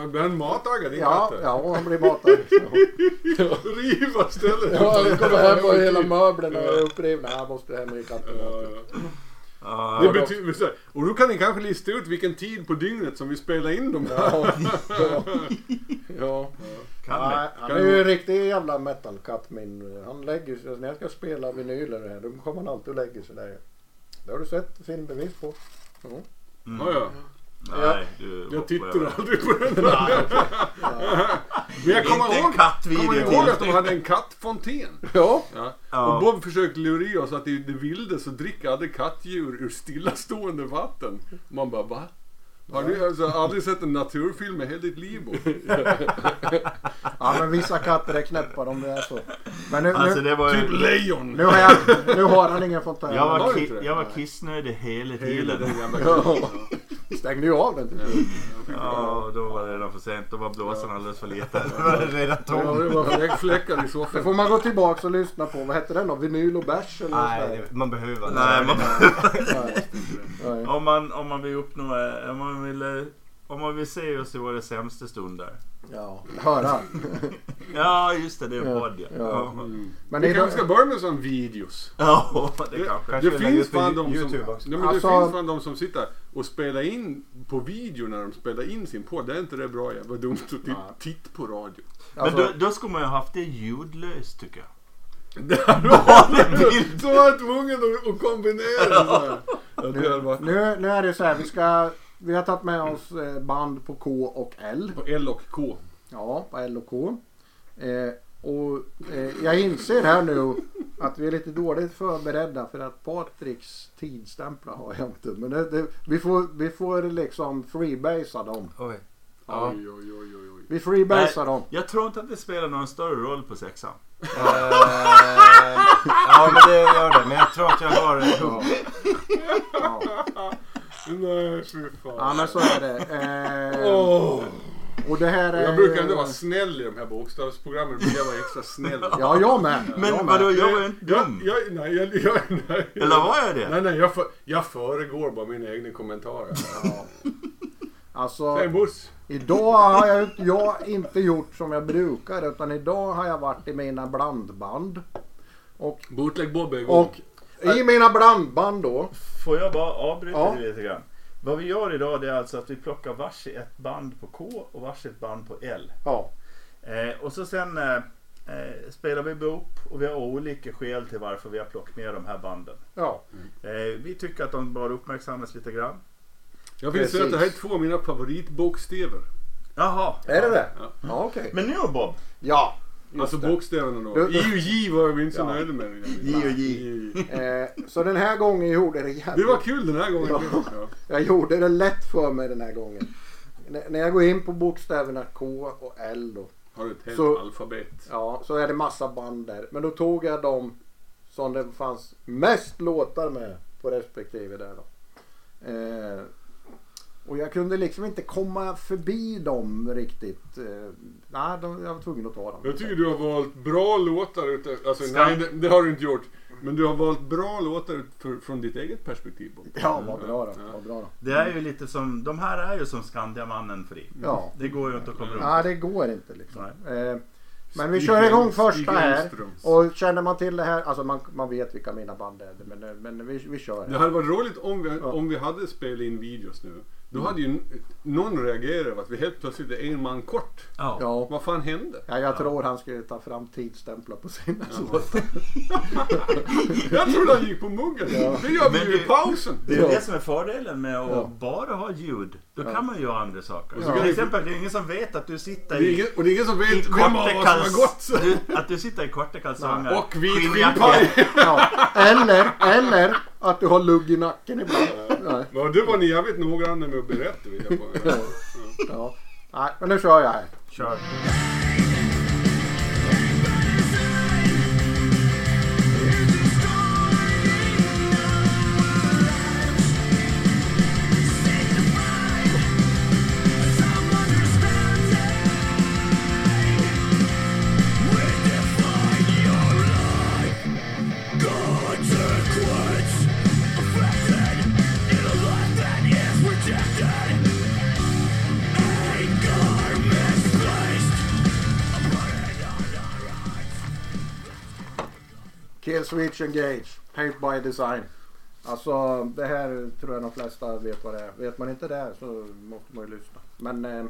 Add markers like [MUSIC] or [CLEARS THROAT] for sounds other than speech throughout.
Blir han matagad din Ja, katt? ja, han blir matad. [LAUGHS] Ja. Riva stället. Ja, vi kommer hem och hela möblerna är upprivna. Jag måste hem och ge katten Ja, mat. ja. Ja, Det betyder, så och då kan ni kanske lista ut vilken tid på dygnet som vi spelar in de här. Ja, [LAUGHS] ja. ja. kan han är ju en riktig jävla metalkatt min. Han lägger sig, när jag ska spela vinyler här, då kommer han alltid och lägger sig där. Det har du sett filmbevis på. Ja. Mm. Ja, ja. Nej, du Jag tittar aldrig på den där. [LAUGHS] Men jag kommer ihåg, kommer ihåg att de hade en kattfontän. Ja. Ja. Och Bob försökte lura i oss att i det vilda så dricker aldrig kattdjur ur stillastående vatten. Man bara va? Har du alltså aldrig sett en naturfilm i hela ditt liv? Ja, men vissa katter är knäppa om det är så. Men nu, Alltså nu, det var Typ lejon. nu, har jag, nu har han ingen fontän. Jag var, ki- inte det? jag var kissnödig hela Hela tiden. den jävla Ja. Stängde ju av den till slut. Ja, då var det redan för sent. Då var blåsan alldeles för liten. Då var det redan Ja, tom. det var fläck- fläckar i Det soffan. får man gå tillbaka och lyssna på. Vad hette den då? Vinyl och bärs eller något Nej, sånt där? det- man behöver inte. Nej, man, Nej. Nej. om, man, om man vill uppnå... eh, Om man vill, eh, om man vill se oss i våra sämsta stunder. Ja, höra. [LAUGHS] Ja, just det. Det är en podd ja. ja. Men Vi kanske ska börja med sån videos. ja det kanske. Kanske Det finns ut på fan de som, YouTube också. ja, men Alltså- det finns fan de som sitter och spelar in på video när de spelar in sin podd. Det är inte det bra? Vad dumt att titta titt på radio. Men alltså, då, då skulle man ju haft det ljudlöst tycker jag. [LAUGHS] Så var jag tvungen att, kombinera så här. [LAUGHS] Det varit nu, nu är det så här. Vi, ska, vi har tagit med oss eh, band på K och L. på L och K. Ja, på L och K. Eh, och eh, jag inser här nu att vi är lite dåligt förberedda för att Patriks tidstämplar har jag inte. Men det, det, vi, får, vi får liksom freebasea dem. Oj. Ja. Oj, oj, oj, oj. Vi freebasar dem. Jag tror inte att det spelar någon större roll på sexan. Eh, ja men det gör det. Men jag tror att jag har hugg. Ja. [LAUGHS] Nej, fy ja, fan. men så är det. Eh, Åh. och det här är... Jag brukar ändå vara snäll i de här bokstavsprogrammen. Brukar jag vara extra snäll. [LAUGHS] Ja, jag med. Men jag med. vadå, jag var ju inte Jag, dum. jag, nej, jag, jag, nej. Eller var jag det? Nej, nej, jag, för, jag föregår bara mina egna kommentarer. Ja. Alltså, idag har jag, inte- jag inte gjort som jag brukar utan idag har jag varit i mina blandband. Och, Bootleg Bob är igång. och i mina blandband då. Får jag bara avbryta Ja. dig lite grann? Vad vi gör idag det är alltså att vi plockar varsitt ett band på K och varsitt band på L. Ja, Eh, och så sen eh, eh, spelar vi ihop och vi har olika skäl till varför vi har plockat med de här banden. ja. Eh, vi tycker att de bör uppmärksammas lite grann. Jag vill säga att det här är två av mina favoritbokstäver. Jaha. Är det det? Ja. Ja, okej. Men nu Bob. Ja, Alltså det. bokstäverna då. I och J var vi inte så nöjda med. J och J. I och J. Eh, så den här gången gjorde det jävligt. Det var kul den här gången. Ja. Ja. Jag gjorde det lätt för mig den här gången. N- när jag går in på bokstäverna K och L då. Har du ett helt Så- alfabet? Ja, så är det massa band där. Men då tog jag de som det fanns mest låtar med på respektive där då. Eh, och jag kunde liksom inte komma förbi dem riktigt. Eh, nej, de, jag var tvungen att ta dem. Jag tycker du har valt bra låtar. Alltså, Ska- nej, det, det har du inte gjort. Men du har valt bra låtar ut för, från ditt eget perspektiv. Bob. Ja, vad bra då. Ja. Vad bra då. Det är ju lite som, de här är ju som Skandiamannen fri. Ja. Det går ju inte att komma runt. Nej, det går inte liksom. Nej. Eh, men vi kör igång första här. Och känner man till det här, alltså man, man vet vilka mina band är. Men, men vi, vi kör. Det Här. hade varit roligt om vi, om vi hade spelat in videos nu. Då hade ju någon reagerat över att vi helt plötsligt är en man kort. Ja. Ja. Vad fan hände? Ja, jag tror han skulle ta fram tidsstämplar på sina [LAUGHS] låtar. [LAUGHS] Jag trodde han gick på muggen. Ja. Det gör vi Men ju i det- pausen. Det är Ja. det som är fördelen med att Ja. bara ha ljud. Då Ja. kan man göra andra saker. Kan Till exempel, det är ingen som vet att du sitter i, ingen, och det är ingen som vet vem av oss som har gått. Du, att du sitter i korta kalsonger. Och vit skinnpaj. Ja. Eller, eller att du har lugg i nacken ibland. Nej. Det var ni jävligt noggranna med att berätta. Ja. Ja. Nej, men nu kör jag här. Kör. Kill Switch Engage. Paint by Design. Alltså det här tror jag de flesta vet vad det är. Vet man inte det så måste man ju lyssna. Men eh,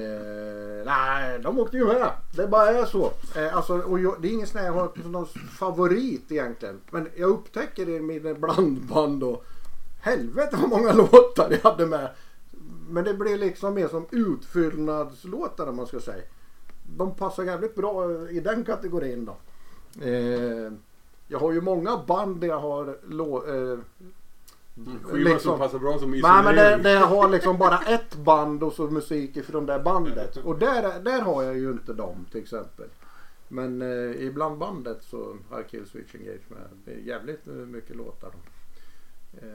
eh, nej, de åkte ju med. Det bara är så. Eh, alltså, och jag, det är ingen sån här jag har som någon favorit egentligen. Men jag upptäcker det i mina blandband och helvete vad många [LAUGHS] låtar jag hade med. Men det blir liksom mer som utfyllnadslåtar om man ska säga. De passar jävligt bra i den kategorin då. Eh, jag har ju många band där jag har lå, eh, Skiva Liksom. som passar bra som Nej isolering. men det, det har liksom bara ett band och så musik ifrån det bandet. Och där, där har jag ju inte dem till exempel. Men eh, ibland bandet så har Kill Switch Engage med. Det är jävligt eh, mycket låtar. Eh,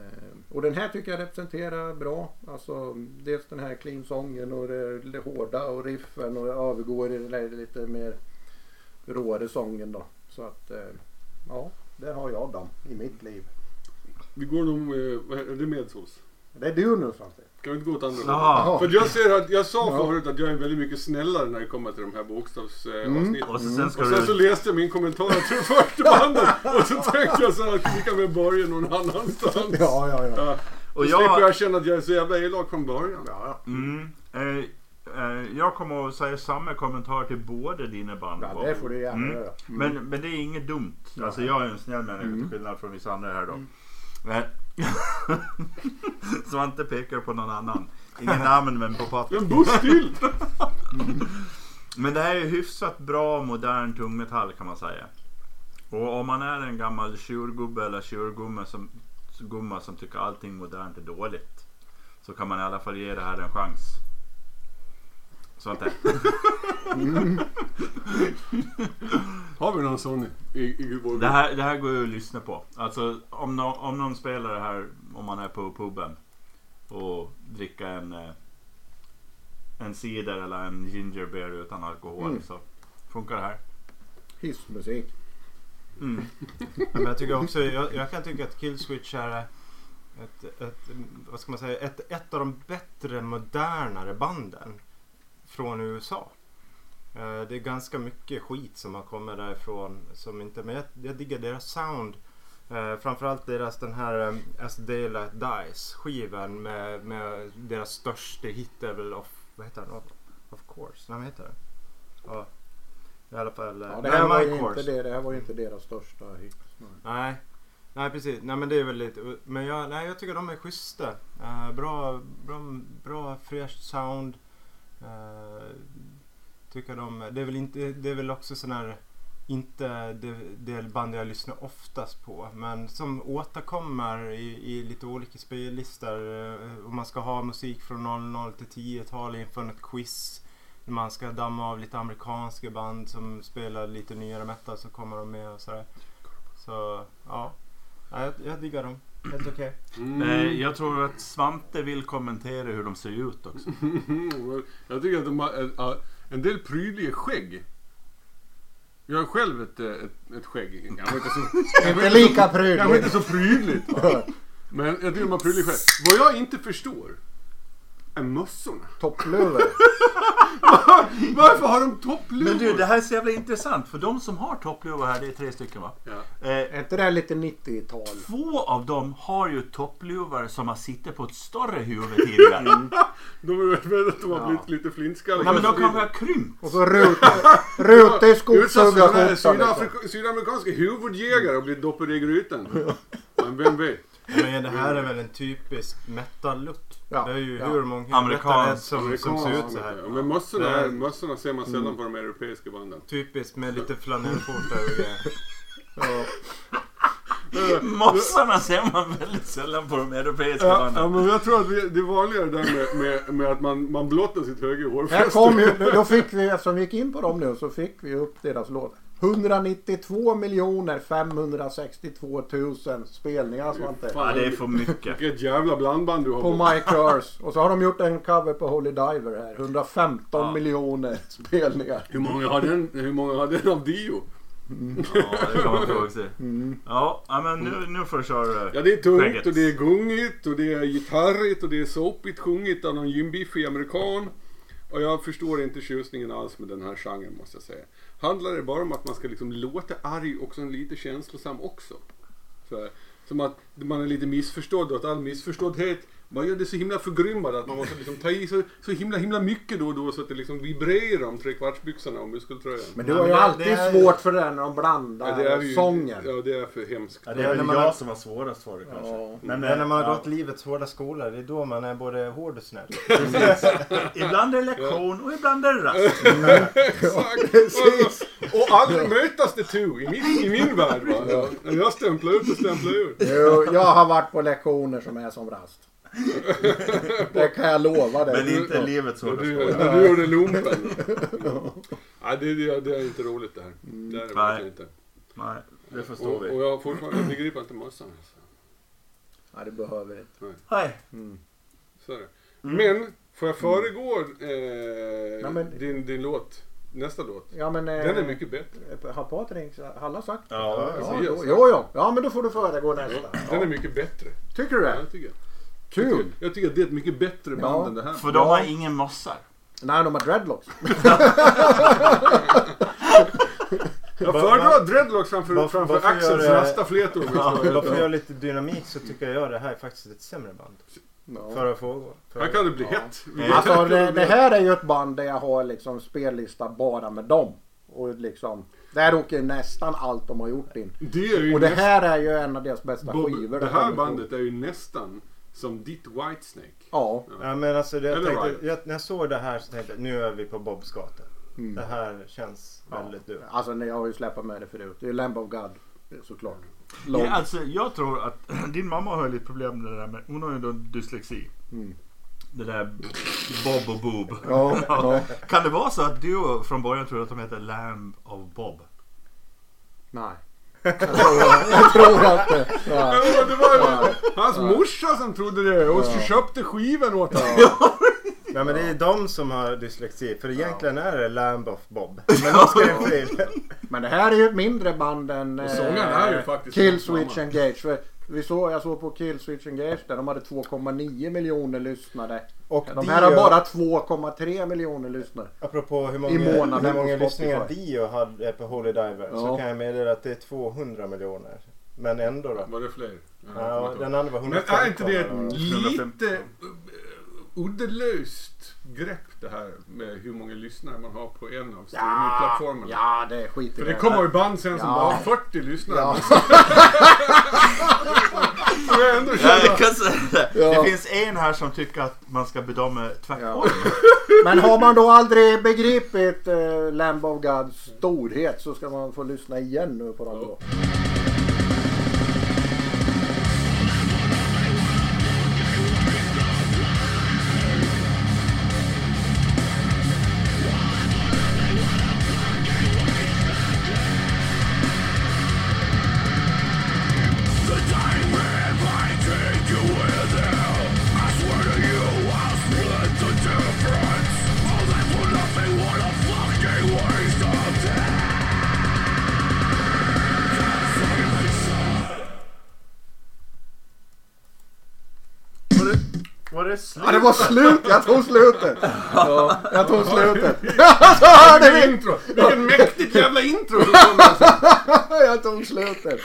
och den här tycker jag representerar bra. Alltså dels den här clean-sången och det, det hårda och riffen och övergår i det där lite mer råare sången då. Så att eh, ja, där har jag dem i mitt liv. Vi går nog, eh, är det medsås? Det är du nu Svante. Kan vi inte gå åt andra hållet? För jag ser att, jag sa Ja. förut att jag är väldigt mycket snällare när det kommer till de här bokstavsavsnitten. Mm. Eh, Och så sen ska och sen du... så läste jag min kommentar till första bandet och så tänkte jag så här att vi kan väl börja någon annanstans. Ja, ja, ja. Ja. Och Och slipper jag... jag känna att jag är så jävla elak från början. ja. Mm, eh, eh, jag kommer att säga samma kommentar till båda dina band. Ja, det får du gärna Mm. göra. Men, men det är inget dumt. Alltså jag är en snäll människa Mm. till skillnad från vissa andra här då. [LAUGHS] Men, Svante pekar på någon annan. Ingen namn men på Patrik. En buss till! Men det här är hyfsat bra modern tungmetall kan man säga. Och om man är en gammal tjurgubbe eller tjurgumma som, gumma som tycker allting modernt är dåligt. Så kan man i alla fall ge det här en chans. Svante. [LAUGHS] Har vi någon sån i, i vår Det här, det här går ju att lyssna på. Alltså om, nå om någon spelar det här om man är på puben och dricka en eh, en cider eller en ginger beer utan alkohol Mm. så funkar det här. Hissmusik. Mm. [LAUGHS] Men jag tycker också, jag, jag kan tycka att Killswitch är ett, ett, vad ska man säga, ett, ett av de bättre modernare banden från USA. Eh, Det är ganska mycket skit som har kommit därifrån som inte, men jag, jag diggar deras sound. Eh, framförallt deras den här um, As Daylight Dies skivan med, med deras största hit är väl of, vad heter den? Of, of course, nej vad heter den? Ja, i alla fall. eh, Ja, det, här nej, var inte det, det här var ju inte deras största hit. Nej. Nej. Nej precis, nej men det är väl lite, men jag, nej, jag tycker de är schyssta. Eh, bra, bra, bra fräscht sound. Uh, tycker de, det är väl inte, det är väl också sån här, inte det, det band jag lyssnar oftast på. Men som återkommer i, i lite olika spellistor. Uh, om man ska ha musik från 00 till 10-tal inför något quiz. När man ska damma av lite amerikanska band som spelar lite nyare metal så kommer de med och sådär. Så ja, ja jag, jag diggar dem. Helt okej. Mm. Eh, jag tror att Svante vill kommentera hur de ser ut också. [LAUGHS] Jag tycker att de har en, en- en del prydliga skägg. Jag har själv ett, eh, ett, ett skägg. Inte så, Inte lika jag var inte prydligt. så prydligt. Va? [LAUGHS] Men jag tycker de har prydliga skägg. Vad jag inte förstår är mössorna. Toppluver. [LAUGHS] Varför har de toppluvor? Men du, det här är så jävla intressant. För de som har toppluvar här, det är tre stycken va? Ja. Eh, Är inte det här lite 90-tal? två av dem har ju toppluvar som har sittit på ett större huvud tidigare. De är väl att de har Ja. blivit lite flintskalliga. Nej men de kanske har krympt. Och så rutig, skogshuggarskjorta. liksom. Sydafrika, Sydamerikanska huvudjägare och blivit doppade i grytan. Men vem vet? Men det här är väl en typisk metal-look. Ja, Det är ju ja. hur många Amerikansk- som, som ser ut så här. Ja, Men mössorna, är, mössorna ser man sällan på de europeiska banden. Typiskt med lite flanellskjorta och grejer. [LAUGHS] Ja. Mossarna ser man väldigt sällan på de europeiska Ja, banden. ja, men jag tror att vi- det är vanligare där med, med, med att man, man blottar sitt högra hårfäste. då fick vi, eftersom vi gick in på dem nu, så fick vi upp deras låt. 192 miljoner 562 000 spelningar Svante. Ja, det är för mycket. Vilket jävla blandband du har. På My Curse. Och så har de gjort en cover på Holy Diver här. 115 Ja. miljoner spelningar. Hur många har den, hur många har den av Dio? Ja, det kan man fråga sig. Mm. Ja, men nu, nu får du köra. Ja det är tungt Skägget. och det är gungigt och det är gitarrigt och det är såpigt sjungit av någon gymbiffig amerikan. Och jag förstår inte tjusningen alls med den här genren måste jag säga. Handlar det bara om att man ska liksom låta arg och lite känslosam också? Så här, som att man är lite missförstådd och att all missförståddhet man gör det så himla förgrymmad att man måste liksom ta i så, så himla himla mycket då och då så att det liksom vibrerar om trekvartsbyxorna och muskeltröjan. Men du Ja, har ju men det- alltid är- svårt för det när de blandar Ja, det är ju, sången. Ja, det är för hemskt. Ja, det Ja, är väl jag har- som har svårast för det kanske. Ja. Men, Men när man har ja. gått livets hårda skola, det är då man är både hård och snäll. [LAUGHS] Ibland är det lektion och ibland är det rast. [LAUGHS] Exakt! Och, och aldrig mötas det tu i min, i min värld. Va? Jag stämplar ut och stämplar ut. Jo, jag har varit på lektioner som är som rast. Det kan jag lova dig. Men inte livets hårda du, när du gjorde lumpen. Nej, det, det, det är inte roligt det här. Det är det Nej. verkligen inte. Nej, det Och, förstår och vi. jag har fortfarande, jag begriper inte massan. Alltså. Ja, det behöver vi inte. Nej. Så är det. Men, får jag föregå eh, Ja, men- din, din låt? Nästa låt. Ja, men, eh, Den är mycket bättre. Har Patrik Halla sagt? Ja, Ja, alltså, jo, jo, jo. Ja, men då får du föregå nästa. Den är Ja. mycket bättre. Tycker du Ja, det? jag tycker. Kul! Jag tycker att det är ett mycket bättre band Ja. än det här. För de har ingen mossar. Nej, de har dreadlocks. [LAUGHS] Jag föredrar dreadlocks framför, Varför- framför varför Axels gör det- rastaflätor. om jag ska vara Varför helt jag ärlig. har lite dynamik så tycker jag det här är faktiskt ett sämre band. För att få för Här kan det bli Ja. hett. Alltså det, det här är ju ett band där jag har liksom spellista bara med dem. Och liksom, där åker nästan allt de har gjort in. Det är ju Och det här är ju en av deras bästa Bob, skivor. det de här bandet är ju nästan som ditt Whitesnake. Ja. Ja men alltså det, jag tänkte, jag, när jag såg det här så tänkte jag nu är vi på Bobs gata. Mm. Det här känns väldigt du. Alltså jag har ju släppt med det förut. Det är Lamb of God såklart. Ja, alltså, jag tror att [CLEARS THROAT] din mamma har lite problem med det där med, hon har ju då dyslexi. Mm. Det där Bob och Boob. Ja, ja. [LAUGHS] Kan det vara så att du från början trodde att de heter Lamb of Bob? Nej. Jag tror, jag tror det. Ja. Det var ju hans morsa som trodde det och Ja. köpte skivan åt honom. Nej men det är de som har dyslexi. För egentligen är det Lamb of Bob. [LAUGHS] Men de skrev fel. Men det här är ju ett mindre band än Och är ju faktiskt Killswitch mamma. Engage. För vi såg, jag såg på Killswitch Engage där de hade 2,9 miljoner lyssnare. Och De Dio- här har bara 2,3 miljoner lyssnare. Apropå hur många, I månaden hur många lyssningar Dio hade på Holy Diver så Ja. kan jag meddela att det är 200 miljoner. Men ändå då. Var det fler? Ja, den andra var Men 115. är inte det lite uddelöst grepp det här med hur många lyssnare man har på en av streamingplattformarna? ja, det skiter För det kommer ju band sen som Ja. bara har 40 lyssnare. Ja. [LAUGHS] Jag ändå Ja, känner det. Ja. det finns en här som tycker att man ska bedöma tvärtom. Men har man då aldrig begripit eh, Lamb of Gods storhet så ska man få lyssna igen nu på dem då. Slut? Ja, det var slut! Jag tog slutet! Ja, jag tog slutet. [LAUGHS] så hörde vi! intro! Vilken mäktigt jävla intro som kommer alltså. [LAUGHS] jag tog slutet.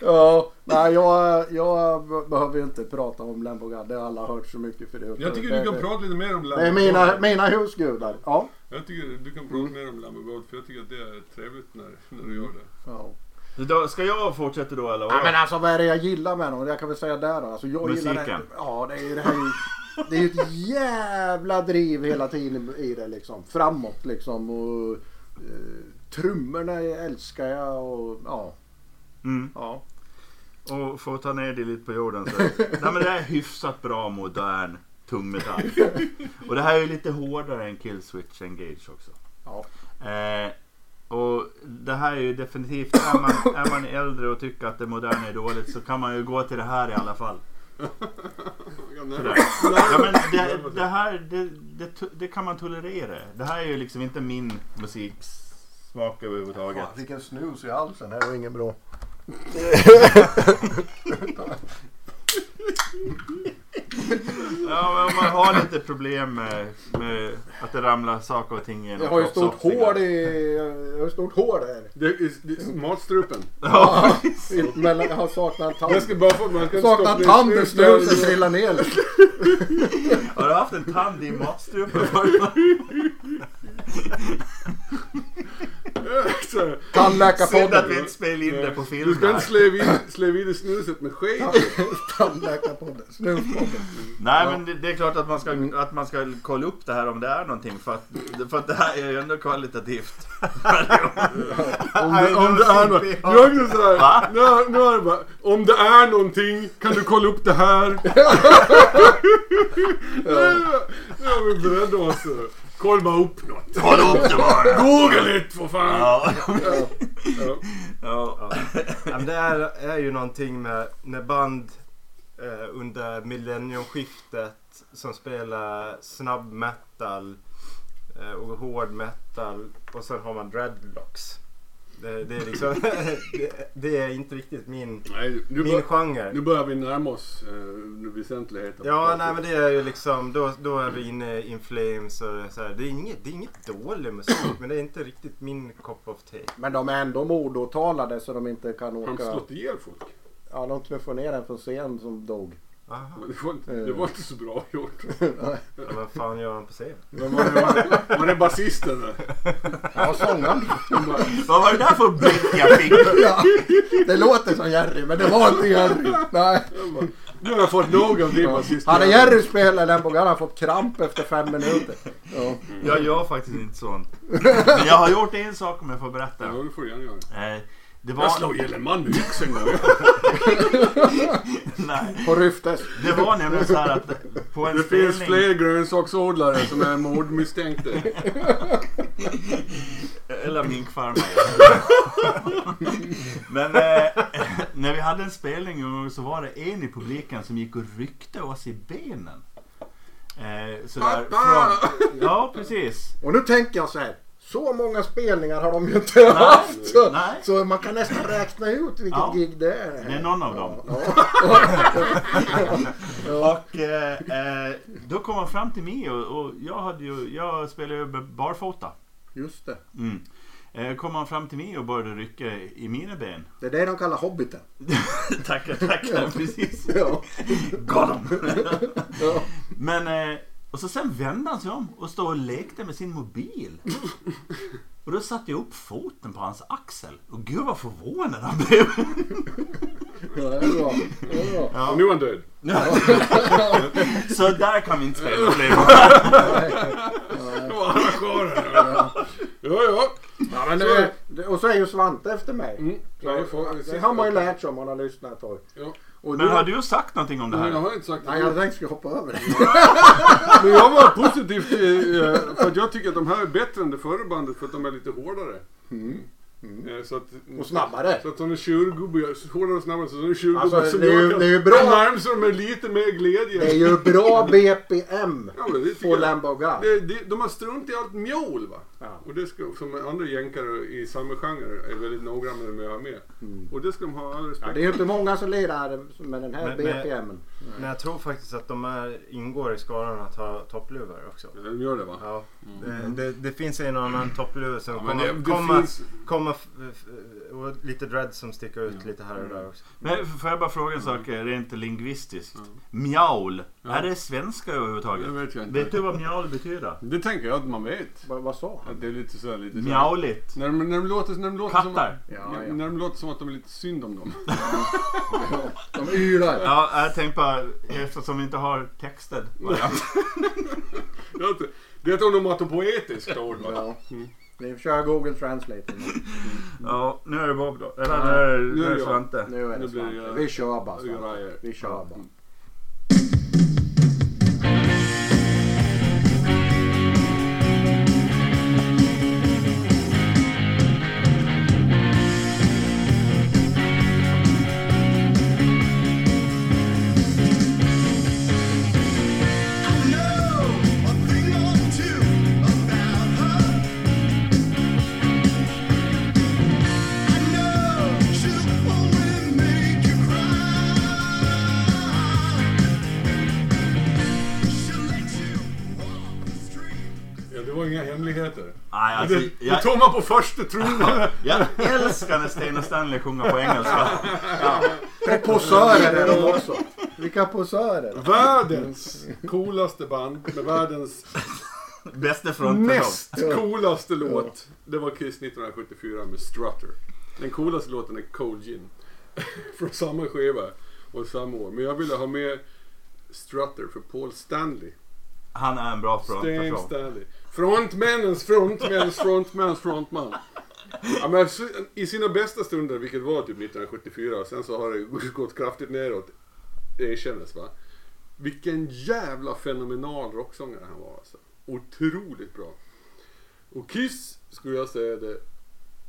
Ja, nej jag, jag behöver ju inte prata om God. Det har alla hört så mycket förut. Jag tycker du kan prata lite mer om Det är mina, mina husgudar. Ja. Jag tycker du kan prata mer om God för jag tycker att det är trevligt när, när du gör det. ja. Då, ska jag fortsätta då eller? Ja, vadå? men alltså vad är det jag gillar med dem? Jag kan väl säga där då. Alltså, jag Gillar Musiken. det, ja, det är ju det här ju, Det är ju ett jävla driv hela tiden i det liksom. Framåt liksom. Och, eh, trummorna älskar jag och ja. Mm. ja. Och för att ta ner det lite på jorden så. Nej men det är hyfsat bra modern tungmetall. [LAUGHS] Och det här är ju lite hårdare än Killswitch Engage också. ja. Eh, och det här är ju definitivt, är man, är man äldre och tycker att det moderna är dåligt så kan man ju gå till det här i alla fall. Sådär. Ja, men det, det här det, det, det kan man tolerera. Det här är ju liksom inte min musiksmak överhuvudtaget. vilken snus i halsen. Det här var ingen bra. [LAUGHS] Ja, men om man har lite problem med, med att det ramlar saker och ting genom Jag har ju stort hål i... Jag har stort hål där. Det är, det är matstrupen. Ja, mellan, jag har saknat en tand. Jag ska bara få, man ska Saknar en tand där. snusen trillar ner. [LAUGHS] Har du haft en tand i matstrupen? [LAUGHS] Så här. Synd att vi Tandläkarpodden. inte spelade in det på Du film ska inte vid, slå vid dig snuset med sked. [LAUGHS] Tandläkarpodden. Snuspodden. Nej men det, det är klart att man, ska, att man ska kolla upp det här om det är någonting för att, för att det här är ju ändå kvalitativt. Om [LAUGHS] det, om det är något. Jag är Va? nu, nu är det bara, om det är någonting kan du kolla upp det här. Nu är vi beredda oss. Kolla upp något. Kolla upp det bara! Google it för fan. Ja. Ja. Ja. Ja, men det är, är ju någonting med när band eh, under millenniumskiftet som spelar snabb metal eh, och hård metal och sen har man dreadlocks. Det, det, är liksom, [LAUGHS] det, det är inte riktigt min, Nej, nu, min bör, genre. nu börjar vi närma oss eh, väsentligheten. Ja, nej men det är ju liksom, då, då är vi inne i In Flames och det är så här. Det är inget, det är inget dålig musik [CLEARS THROAT] men det är inte riktigt min cup of tea. Men de är ändå mordåtalade så de inte kan Har de åka. slått ihjäl folk? Ja, de knuffade ner en från scen som dog. Men Det var, inte- det var inte så bra gjort. Ja, vad fan gör han på scen? Men var, det, var, var det basisten där? Ja, sångaren. Vad var det där för blick jag fick? Ja, det låter som Jerry men det var inte Jerry. Nej. Bara, Nu har jag fått nog av din basist. Hade Jerry spelat den på hade han fått kramp efter fem minuter. Ja. Jag gör faktiskt inte sånt. Men jag har gjort en sak om jag får berätta. Ja, det får du gärna göra. Det Jag var... slog ihjäl en man med yxa en gång. [LAUGHS] Nej. På Ryftes. Det var nämligen så här att på en Det finns spelning... fler grönsaksodlare som är mordmisstänkta. Eller minkfarmare. [LAUGHS] Men eh, när vi hade en spelning en gång så var det en i publiken som gick och ryckte oss i benen. Eh, sådär Pappa! från... Ja, precis. Och nu tänker jag så här. Så många spelningar har de ju inte haft. Så, nej. så man kan nästan räkna ut vilket Ja. gig det är. Det är någon av dem. Ja. [LAUGHS] Och eh, eh, då kom han fram till mig och, och jag, hade ju, jag spelade ju barfota. Just det. Mm. Eh, kom han fram till mig och började rycka i mina ben. Det är det de kallar hobbiten. [LAUGHS] tackar, tackar. Precis. Got him. Men, eh, och så sen vände han sig om och stod och lekte med sin mobil. Och då satte jag upp foten på hans axel. Och gud vad förvånad han blev. Ja, det är bra. Det är bra. Ja. Och nu är han död. Så där kan vi inte spela fler. Arrangören. Ja, ja. Ja, men det, och så är ju Svante efter mig. Mm. Så, Ja, vi får- det har man ju lärt sig om man har lyssnat ett tag. Ja. Och Men du- har du sagt någonting om det Nej, jag här? har inte sagt Nej, jag tänkte skulle hoppa över det. [LAUGHS] Men jag var positiv till, eh, för att jag tycker att de här är bättre än det förra bandet för att de är lite hårdare. Mm. Eh, Så att, Och snabbare. Så att de är tjurgubbe, hårdare och snabbare. Så de är tjurgubbar Alltså, som det är ju- det är ju bra. närmast dem med lite mer glädje. Det är ju bra [LAUGHS] BPM Ja, men det tycker på. Lamb of God. Det, det, de har strunt i allt mjål va. Ja. Och det ska, som andra jänkare i samma genre är väldigt noggranna med att ha med. Och det ska de ha all Ja, respekt det är ju inte många som lirar med den här Men- men- BPMen. Men jag tror faktiskt att de är, ingår i skaran att ha toppluvor också. för. De gör det va? Ja, det, det, det finns en annan toppluva som Ja, men kommer, det, det kommer, finns... kommer f- f- och lite dread som sticker ut lite här och där också. Men får jag bara fråga en sak eh, rent lingvistiskt? Ja. Mjaul. Ja. Är det svenska överhuvudtaget? Det vet jag inte. Vet du vad mjaul betyder? Det tänker jag att man vet. Vad, vad sa han? Det är lite så här, lite så här. Mjauligt. När de, när de låter, när de låter som. Ja, när, ja. när de låter som att de är lite synd om dem. [LAUGHS] De ylar. Ja, jag tänkte bara eftersom vi inte har variant. Det är ett onomatopoetiskt ord va? Ja. Mm. Vi kör Google Translate. [LAUGHS] Ja, nu är det Bob då. Eller Ja, nu är det. Svante. Nu är det Svante. Vi kör bara Svante. Vi kör bara. thank you alltså, det, det jag, tog man på första trumman. jag älskar när Sten och Stanley sjunger på engelska. Och posörer är de också. Vilka posörer. Världens coolaste band med världens Bästa frontperson. näst coolaste låt. Det var Kiss 1974 med Strutter. Den coolaste låten är Cold Gin. [LAUGHS] Från samma skiva och samma år. Men jag ville ha med Strutter för Paul Stanley. Han är en bra Stan frontperson. Stanley. Frontmännens frontmäns frontmans frontman. Ja, men I sina bästa stunder, vilket var typ 1974, och sen så har det gått kraftigt neråt, det erkännes va. Vilken jävla fenomenal rocksångare han var alltså. Otroligt bra. Och Kiss skulle jag säga är det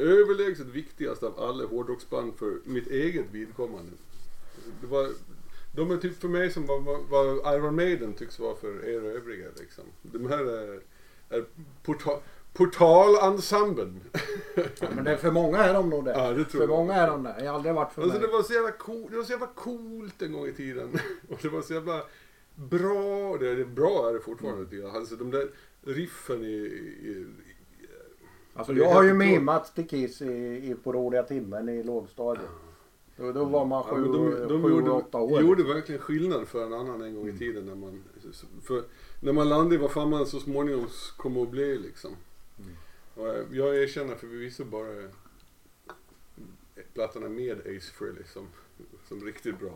överlägset viktigaste av alla hårdrocksband för mitt eget vidkommande. Det var, de är typ för mig som vad, vad Iron Maiden tycks vara för er övriga liksom. De här är, är porta, portalensemblen. Ja, men det är för många är de nog det. Ja, det tror för jag. många är de det. Jag har aldrig varit för Alltså mig. det var så jävla cool, det var så jävla coolt en gång i tiden. [LAUGHS] Och det var så jävla bra, det är bra är det fortfarande jag. Alltså de där riffen i, i, Alltså, jag har ju mimat till Kiss i, i på roliga timmen i lågstadiet. Då, då var man Ja, sju, men de, de sju gjorde, åtta år. gjorde verkligen skillnad för en annan en gång i tiden när man, för, när man landade i vad fan man så småningom kommer att bli liksom. Och eh, jag erkänner förvisso bara eh, plattorna med Ace Frehley som, som riktigt bra.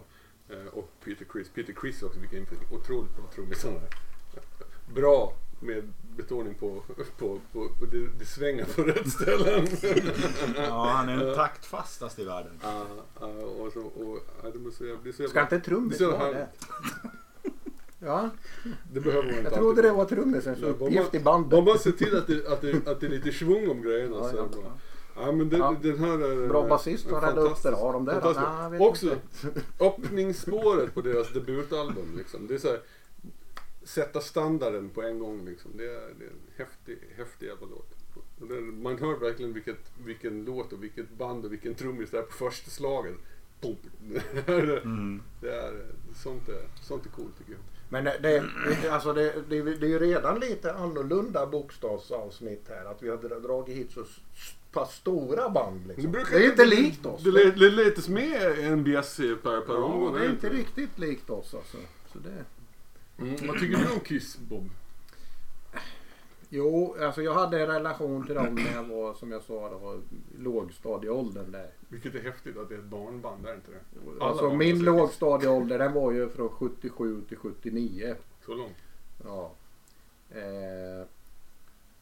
Eh, Och Peter Criss. Peter Criss också, vilken otroligt bra trummis han är. Bra med betoning på, på, på, på det, det svänger på rätt ställen. [LAUGHS] Ja, han är den taktfastast i världen. Ja, ja, och så, och, det måste jag bli så Ska inte trummis så vara det? [LAUGHS] Ja, Det behöver man inte jag trodde det var trummisens bara uppgift i man- bandet. Bara man ser till att det, att, det, att det är lite svung om grejerna Ja, så ja, bra. ja. Men den, Ja. den här är... Bra är- basist har räddat upp det. fantastisk. Har de? Fantastisk. Nej, Också inte. [LAUGHS] öppningsspåret på deras debutalbum liksom. Det är så här, sätta standarden på en gång liksom. Det är, det är en häftig, häftig jävla låt. Den, man hör verkligen vilket, vilken låt och vilket band och vilken trummis det är på första slaget. Pum. [LAUGHS] Det är, Mm. det är, sånt, är, sånt är coolt tycker jag. Men det, alltså det, det, det är ju redan lite annorlunda bokstavsavsnitt här. Att vi har dra- dragit hit så pass stora band. Det, Liksom. Det är inte likt oss. Det, det, det letas med NBS per, per Ja, omgång. det är är inte riktigt likt oss alltså. Så det... Mm. Vad tycker du om Kiss Bob? Jo, alltså jag hade en relation till dem när jag var som jag sa då, lågstadieåldern där. Vilket är häftigt att det är ett barnband, är inte det? Alla Alltså barn min lågstadieålder den var ju från 77 till 79. Så långt. Ja. Eh,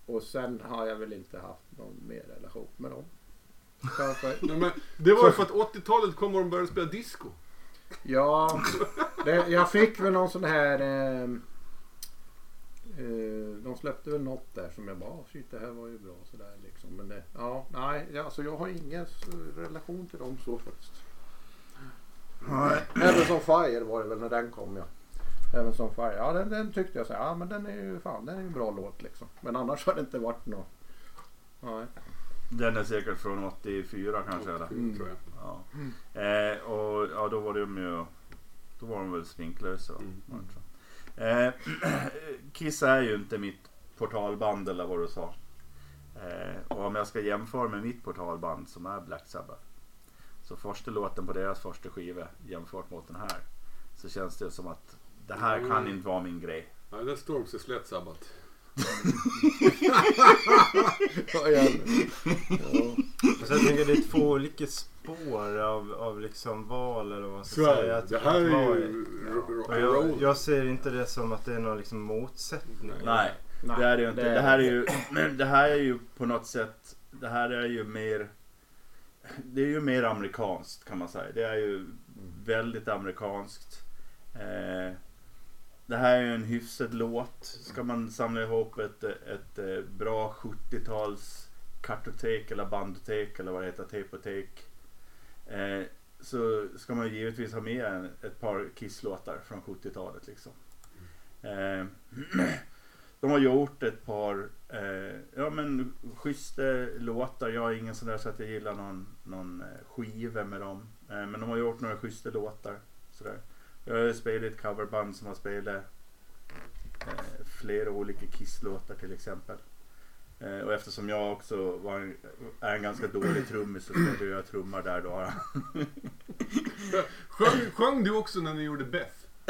och sen har jag väl inte haft någon mer relation med dem. [LAUGHS] Nej, men det var ju för att 80-talet kom och de började spela disco. Ja, det, jag fick väl någon sån här... Eh, de släppte väl något där som jag bara, "Ah, shit det här var ju bra sådär liksom. Men det, ja, nej, alltså jag har ingen relation till dem så faktiskt. Även som Fire var det väl när den kom ja. Även som Fire, ja den, den tyckte jag så här, ja men den är ju fan, den är ju en bra låt liksom. Men annars har det inte varit något. Nej. Den är säkert från 84 kanske. Eller? Mm. Tror jag. Ja. Eh, och ja, då var de ju Då var de väl sminklösa. Mm. Alltså. Eh, [CLEARS THROAT] Kiss är ju inte mitt portalband eller vad du sa. Eh, och om jag ska jämföra med mitt portalband som är Black Sabbath. Så första låten på deras första skiva jämfört mot den här. Så känns det som att det här kan Mm. inte vara min grej. Ja, det är Storms är slätt sabbat. Ja, ja. Så jag tänker det är två olika spår av, av liksom val eller vad man ska säga. Att- Det här är ju jag, jag ser inte det som att det är någon liksom motsättning. Nej, Nej, det är det ju inte. det- Det här är ju, men det här är ju på något sätt, det här är ju mer, det är ju mer amerikanskt kan man säga. Det är ju väldigt amerikanskt. Eh, det här är ju en hyfsad låt. Ska man samla ihop ett, ett, eh, bra 70-tals kartotek eller bandotek eller vad det heter, tapotek. Eh, så ska man givetvis ha med en, ett par Kiss-låtar från 70-talet liksom. Eh, [CLEARS THROAT] de har gjort ett par eh, ja, men, schyssta låtar. Jag är ingen sån där så att jag gillar någon, någon eh, skiva med dem. Eh, men de har gjort några schyssta låtar. Sådär. Jag har spelat i ett coverband som har spelat eh, flera olika Kiss-låtar till exempel. Eh, och eftersom jag också var en, är en ganska dålig trummis så spelade jag trummor där då. [LAUGHS] Sjöng, sjöng du också när ni gjorde Beth? [LAUGHS]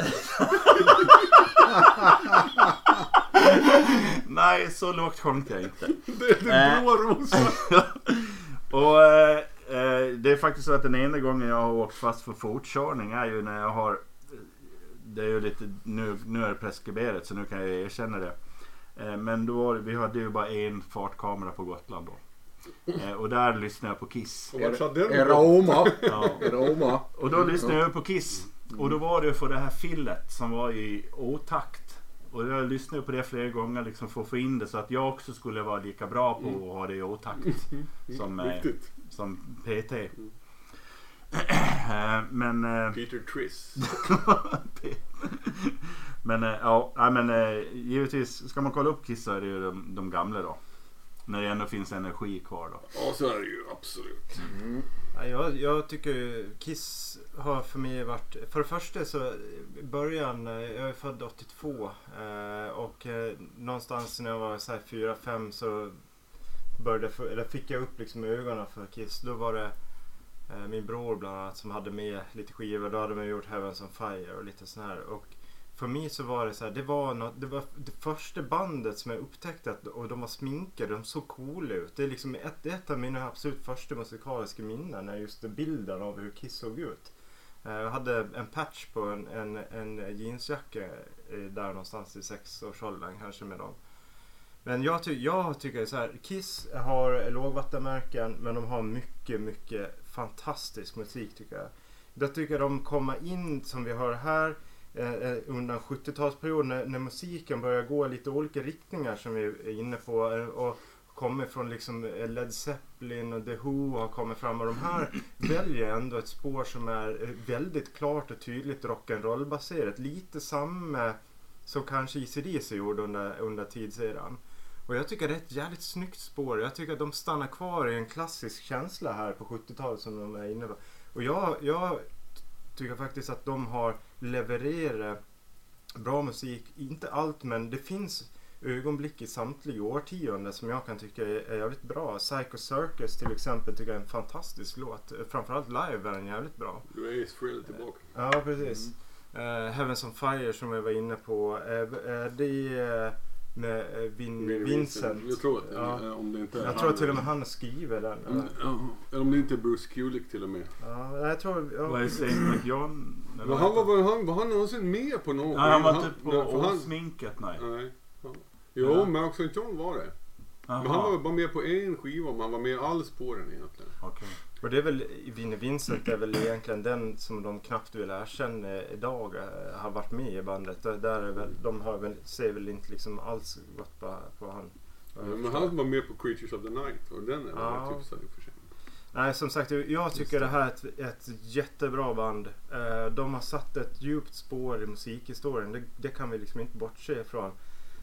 Nej, så lågt sjöng jag inte. Det, det Äh. blå rosan. [LAUGHS] Och eh, eh, det är faktiskt så att den enda gången jag har åkt fast för fortkörning är ju när jag har Det är ju lite, nu, nu är det preskriberat så nu kan jag erkänna det. Eh, men då var det, vi hade ju bara en fartkamera på Gotland då. Eh, och där lyssnade jag på Kiss. Roma. Ja. Roma. Och då lyssnade jag på Kiss. Och då var det för det här fillet som var i otakt. Och jag lyssnade på det flera gånger liksom för att få in det så att jag också skulle vara lika bra på att ha det i otakt. Som, eh, som PT. Eh, Men... Peter Triss. [LAUGHS] men eh, ja, men eh, givetvis ska man kolla upp Kiss så är det ju de, de gamla då. När det ändå finns energi kvar då. Ja, så är det ju absolut. Ja, jag, jag tycker Kiss har för mig varit... För det första så i början, eh, jag är född 82 eh, och någonstans när jag var 4-5 så började, eller fick jag upp liksom ögonen för Kiss. Då var det min bror bland annat som hade med lite skivor. Då hade man gjort Heavens on Fire och lite sån här. Och för mig så var det så här, det var, något, det var det första bandet som jag upptäckte att, och de var sminkade, de såg coola ut. Det är liksom ett, ett av mina absolut första musikaliska minnen är just bilden av hur Kiss såg ut. Eh, jag hade en patch på en, en, en jeansjacka eh, där någonstans i sexårsåldern kanske med dem. Men jag, ty- jag tycker så här, Kiss har lågvattenmärken men de har mycket, mycket fantastisk musik tycker jag. Jag tycker de kommer in som vi hör här eh, eh, under 70-talsperioden när, när musiken börjar gå lite olika riktningar som vi är inne på. eh, Och kommer från liksom eh, Led Zeppelin och The Who har kommit fram och de här [CLEARS THROAT] väljer ändå ett spår som är väldigt klart och tydligt rock'n'roll-baserat. Lite samma som kanske ECDC gjorde under, under tidseran. Och jag tycker det är ett jävligt snyggt spår. Jag tycker att de stannar kvar i en klassisk känsla här på 70-talet som de är inne på. Och jag, jag tycker faktiskt att de har levererat bra musik. Inte allt men det finns ögonblick i samtliga årtionden som jag kan tycka är, jävligt bra. Psycho Circus till exempel tycker jag är en fantastisk låt. Framförallt live är den jävligt bra. Du är Ace Frehley tillbaka. Ja, precis. Uh, Heavens on Fire som jag var inne på. Uh, uh, det är med Vin, Vincent. Jag tror att Ja. om det inte är Jag tror att till och med han skriver den. Om, ja, eller om det inte är Bruce Kulick till och med. Ja, jag tror... Ja. Vad är Saint John? Men han var, var, han, var han någonsin med på någon Nej, han var skiva? typ på nej, han, osminket nej. nej. Ja. Jo, Ja. men också John var det. Jaha, Men han var bara med på en skiva, men han var med alls på den egentligen. okej. Och det är väl, Vinnie Vincent är väl egentligen den som de knappt vill erkänna idag eh, har varit med i bandet. Där är väl, de har väl, ser väl inte liksom alls gått på, på han. jag Men han var med på Creatures of the Night och den är Ja. väldigt Nej som sagt jag tycker det här är ett, ett jättebra band. Eh, De har satt ett djupt spår i musikhistorien. Det, det kan vi liksom inte bortse ifrån.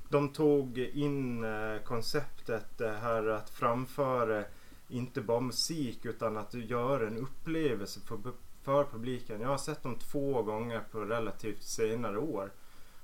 De tog in eh, konceptet det här att framföra inte bara musik utan att göra en upplevelse för, för publiken. Jag har sett dem två gånger på relativt senare år.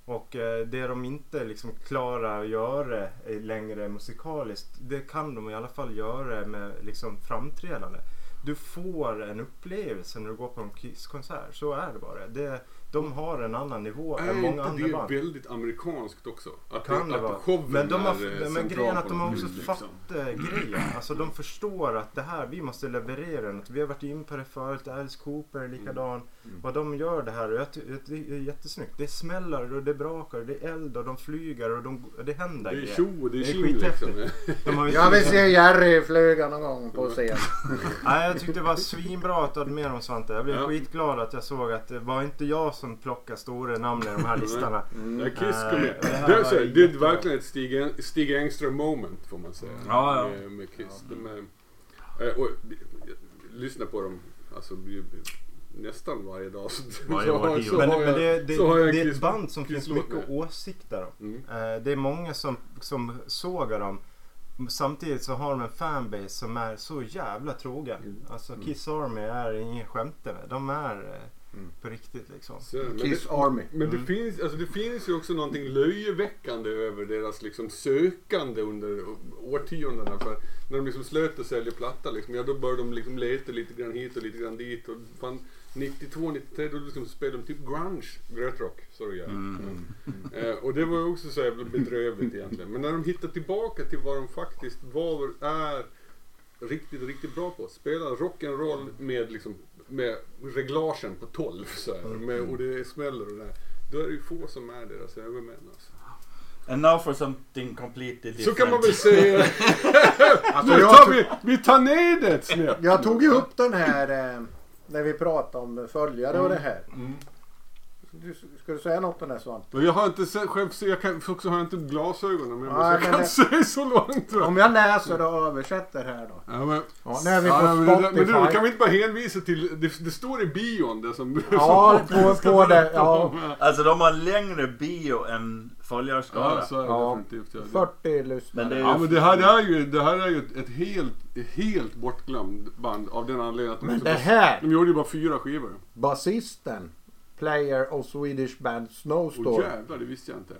Och eh, det de inte liksom klarar att göra eh, längre musikaliskt, det kan de i alla fall göra med liksom framträdande. Du får en upplevelse när du går på en Kiss-konsert, så är det bara. Det, de har en annan nivå Är än många andra det band. väldigt amerikanskt också? Att, Kan det att vara. Men de har, är eh, men grejen är att de har också liksom. fattat grejen. Alltså de förstår att det här, vi måste leverera något. Vi har varit in på det förut, Alice Cooper är likadan. Mm. Vad de gör det här och jag det är jättesnyggt. Det smäller och det brakar, det är eld och de flyger och de, det händer Det är tjo och det är tjing liksom. De [LAUGHS] Jag vill se Jerry flyga någon gång på scen. [LAUGHS] Nej, jag tyckte det var svinbra att du hade med dem Svante. Jag blev Ja. skitglad att jag såg att det var inte jag som plockade stora namn i de här listorna. När Kiss kom med. det Det är, jättebra. verkligen ett Stig, Stig Engström moment får man säga. Ja, ja. Med, med Kiss. De är, eh, och, lyssna på dem alltså, nästan varje dag. Så, [LAUGHS] Varje så, har- så Men, har men jag, det, det, så har jag det är ett band som finns mycket med. åsikter om. Mm. Eh, Det är många som, som sågar dem. Samtidigt så har de en fanbase som är så jävla trogen. Mm. Alltså Kiss Army är ingen skämte med. De är, eh, På riktigt liksom. Så, men Kiss det, Army. men det, finns, alltså det finns ju också någonting löjeväckande över deras liksom sökande under årtiondena. För när de liksom slöt att sälja platta, liksom, ja, då började de liksom leta lite grann hit och lite grann dit. Och fan, 92, 93 då liksom spelade de typ grunge, grötrock. Sorry, ja. Eh, och det var ju också så jävla bedrövligt egentligen. Men när de hittar tillbaka till vad de faktiskt var är riktigt, riktigt bra på. Spela rock'n'roll med liksom med reglagen på 12 så här, med, och det smäller och det där. Då är det ju få som är deras övermän alltså. And now for something completely different. Så kan man väl säga. [LAUGHS] [LAUGHS] Alltså, nu jag tar vi, vi tar ner det ett snäpp. Jag tog ju upp den här eh, när vi pratade om följare och det här. Mm. Du, ska du säga något om det Svante? Jag har inte sett, själv, jag kan, också har jag inte glasögonen men Nej, jag kan det- säga så långt. jag. Om jag läser och översätter här då. Ja, men, Ja, nu är vi på ja, men, där- men du, Spotify. kan vi inte bara hänvisa till, det, det står i bion det som... Ja, som på, på det. [LAUGHS] Ja, Alltså de har längre bio än följarskara. Ja, så är det Ja. definitivt. Ja. 40 lyssnare. Men det är- Ja men det här är ju, det här är ju ett, ett helt, helt bortglömt band av den anledningen att de, Men också det bara- här, de gjorde ju bara fyra skivor. basisten, player of Swedish band Åh Snowstorm. jävlar, det visste jag inte.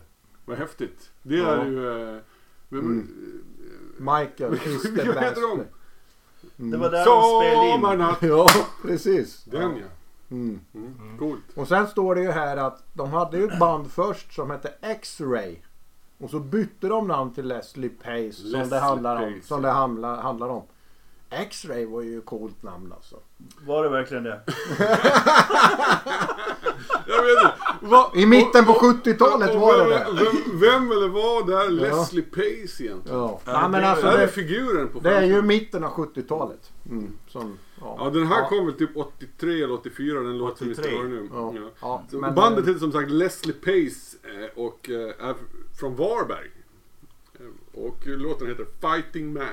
Vad häftigt. Det Ja. är ju... Eh, vem, Mm. Michael is the Vad heter best. de? Det var där de spelade in. Sommarnatt. [LAUGHS] Ja, precis. Den ja. Mm. Mm. Coolt. Och sen står det ju här att de hade ju ett band först som hette X-Ray. Och så bytte de namn till Leslie Pace som Leslie det handlar om. Pace, Som det handlar, handlar om. X-Ray var ju ett coolt namn alltså. Var det verkligen det? [LAUGHS] [LAUGHS] Jag vet inte. Vad- I mitten på och- och- 70-talet och var det vem, det. vem, vem eller vad är Leslie Pace egentligen? Ja. Ja, men det- alltså är det det, figuren på det är ju mitten av 70-talet. Mm. Som, ja. Ja den här Ja. kom väl typ 83 eller 84 den låt som vi ska 83. höra nu. Ja. Ja. Ja, Så men, Bandet eh, heter som sagt Leslie Pace eh, och eh, är från Varberg. Och låten heter Fighting Man.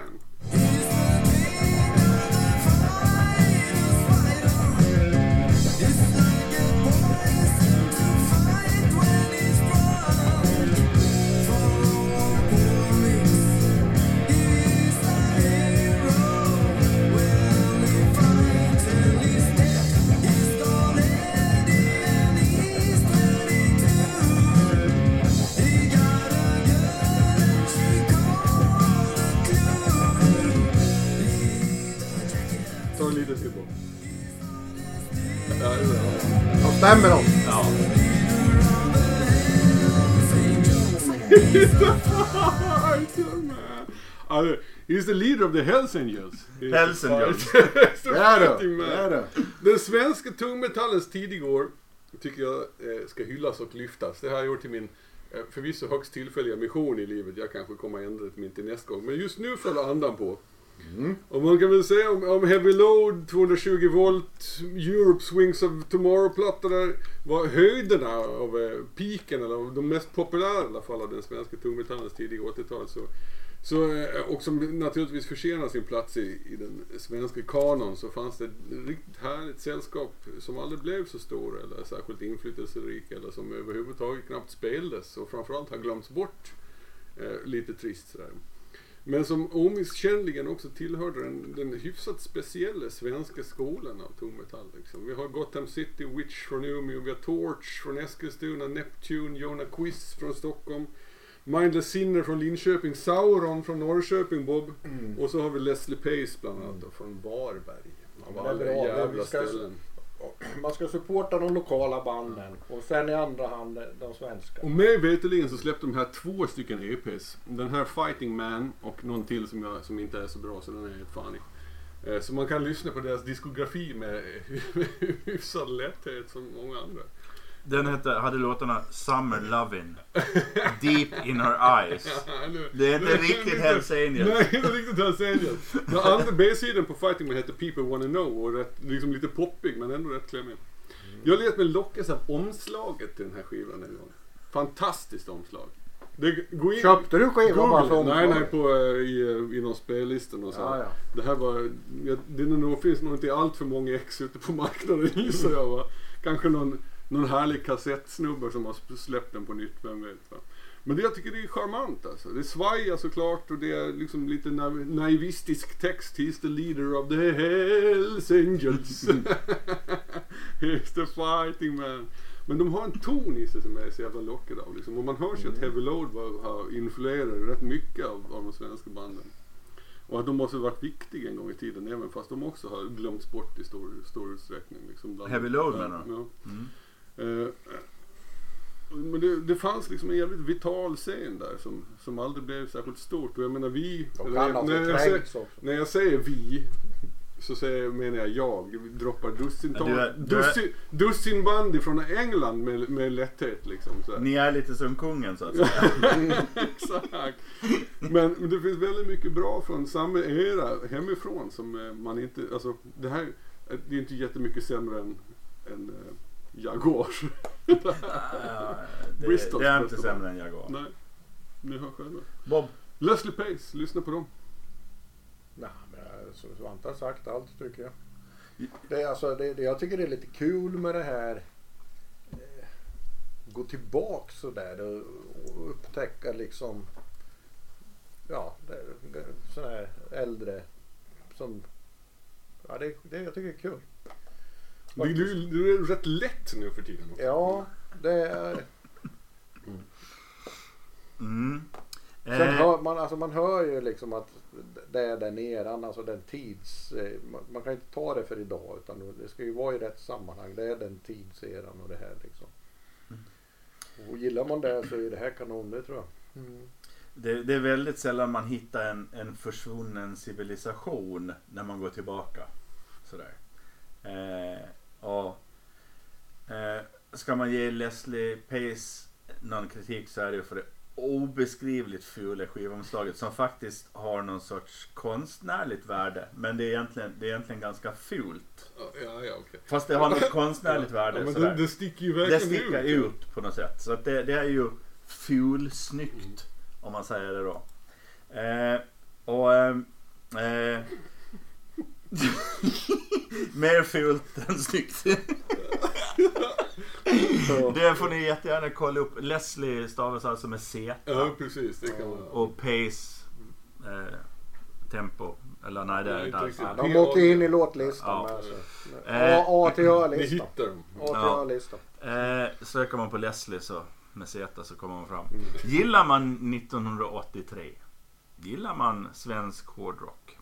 Bra. De stämmer de. Ja. [LAUGHS] Alltså, He's the leader of the Hells Angels. Hells Angels. [LAUGHS] Det är det. Den svenska tungmetallens tidiga år tycker jag eh, ska hyllas och lyftas. Det har jag gjort till min eh, förvisso högst tillfälliga mission i livet. Jag kanske kommer att ändra det till nästa gång. Men just nu faller andan på. Mm. Och man kan väl säga om, om Heavy Load, 220 volt, Europe Swings of Tomorrow-platta där var höjderna av eh, piken, eller av de mest populära i alla fall av den svenska tungmetallens tidiga 80-tal. Så, så, eh, och som naturligtvis förtjänar sin plats i, i den svenska kanon så fanns det ett riktigt härligt sällskap som aldrig blev så stor eller särskilt inflytelserik eller som överhuvudtaget knappt spelades och framförallt har glömts bort. Eh, lite trist sådär. Men som omisskännligen också tillhörde den, den hyfsat speciella svenska skolan av tungmetall. Liksom. Vi har Gotham City, Witch från Umeå, vi har Torch från Eskilstuna, Neptune, Jonah Quiz från Stockholm, Mindless Sinner från Linköping, Sauron från Norrköping, Bob. Och så har vi Leslie Pace bland annat då, från Varberg. Av alla jävla ställen. [CLEARS THROAT] Man ska supporta de lokala banden och sen i andra hand de svenska. Och mig veterligen så släppte de här två stycken EPs. Den här Fighting Man och någon till som, jag, som inte är så bra så den är helt fan i. Eh, så man kan lyssna på deras diskografi med [LAUGHS] hyfsad lätthet som många andra. Den hette, hade låtarna Summer Lovin', [LAUGHS] Deep in Her Eyes. Det är inte riktigt Hells Angels. Nej, inte riktigt Hells Angels. Den [LAUGHS] andra B-sidan på Fighting Man heter People Wanna Know och rätt, liksom lite poppig men ändå rätt klämmig. Jag lät mig lockas av omslaget till den här skivan en gång. Fantastiskt omslag. Det, gå in, Köpte du skivan bara Google, som nej, nej, på, eh, i, eh, i någon spellistan och så. Ja, ja. Det här var, ja, det är nog, finns nog inte allt för många ex ute på marknaden [LAUGHS] gissar jag va. Kanske någon, någon härlig kassettsnubbe som har släppt den på nytt, vem vet va. Men det jag tycker det är charmant alltså. Det svajar såklart och det är liksom lite naiv- naivistisk text. He's the leader of the Hells Angels. [LAUGHS] He's the fighting man. Men de har en ton i sig som jag är så jävla lockad av. Liksom. Och man hör ju att Heavy Load var, har influerat rätt mycket av, av de svenska banden. Och att de måste varit viktiga en gång i tiden även fast de också har glömts bort i stor, stor utsträckning. Liksom, Heavy Load, menar du? ja. Mm. Eh, men det, det fanns liksom en jävligt vital scen där som, som aldrig blev särskilt stort. Och jag menar vi... Eller ha när, jag säger, när jag säger vi så säger, menar jag jag. Vi droppar dussintal, Du är- du är- dussin, dussin band från England med, med lätthet liksom. Så här. Ni är lite som kungen så att säga. [LAUGHS] Exakt. Men, men det finns väldigt mycket bra från samma era hemifrån som eh, man inte, alltså det här, eh, det är inte jättemycket sämre än, än uh, Jaguars. [LAUGHS] Ja, det, Bristols det är inte bästa sämre band. än Jaguar. Nej, ni hör själva. Bob. Leslie Pace, lyssna på dem. Nej, men eh, så- Svante har sagt allt tycker jag. Det, är alltså, det, det, jag tycker det är lite kul med det här. Eh, gå tillbaks sådär och, och upptäcka liksom. Ja, det, sådana här äldre som. Ja, det, det jag tycker det är kul. Du, du, du är rätt lätt nu för tiden. också. Ja, det är. Mm. Sen Eh, hör man, alltså man hör ju liksom att det är den eran, alltså den tids... Man, kan inte ta det för idag utan det ska ju vara i rätt sammanhang. Det är den tidseran och det här liksom. Och gillar man det så är det här kanon, det tror jag. det, det är väldigt sällan man hittar en, en försvunnen civilisation när man går tillbaka. Sådär. Eh, och, eh, ska man ge Leslie Pace någon kritik så är det för det obeskrivligt fula skivomslaget som faktiskt har någon sorts konstnärligt värde. Men det är egentligen, det är egentligen ganska fult. Ja, ja, okej. Fast det har något konstnärligt värde. Ja, men sådär. det, det sticker ju Det verkligen sticker ut på något sätt. Så det, det är ju fulsnyggt om man säger det då. Eh, och ehm, eh, [LAUGHS] Mer fult än snyggt. [LAUGHS] Det får ni jättegärna kolla upp. Leslie stavas alltså med C. Ja, precis. Det kan man. Och Pace eh, Tempo. Eller nej det är inte där. ja, de åkte in i låtlistan. Ja. med. Eh, A, till Ni Ö-listan. hittar dem. A till Ja. Eh, söker man på Leslie så med Z så kommer man fram. Mm. Gillar man 1983? Gillar man svensk hårdrock?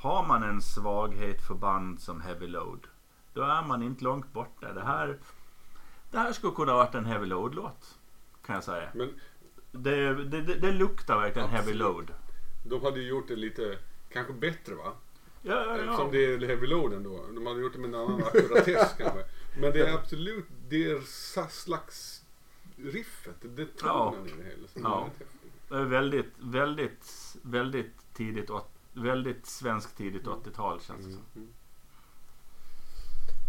Har man en svaghet för band som Heavy Load? Då är man inte långt borta. Det här, det här skulle kunna varit en Heavy Load-låt. Kan jag säga. Men Det, det, det, det luktar verkligen Heavy Absolut. Load. de hade gjort det lite, kanske bättre va? Ja, ja, ja. Som det är Heavy Load ändå. De hade gjort det med en annan ackuratess [LAUGHS] kanske. Men det är absolut det slags riffet, det tonen i det hela. som Ja. Det är väldigt, väldigt, väldigt tidigt, åt- väldigt svenskt tidigt 80-tal känns det som. Mm.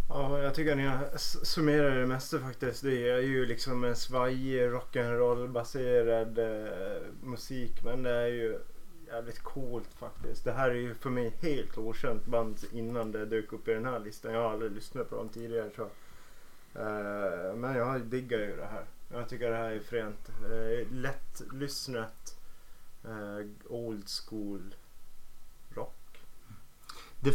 Ja, jag tycker ni har s- summerat det mesta faktiskt. Det är ju liksom en svajig rock'n'roll baserad eh, musik. Men det är ju jävligt coolt faktiskt. Det här är ju för mig helt okänt band innan det dök upp i den här listan. Jag har aldrig lyssnat på dem tidigare tror jag. Eh, men jag diggar ju det här. Jag tycker det här är fränt. Eh, lätt lyssnat. Eh, old school. Det,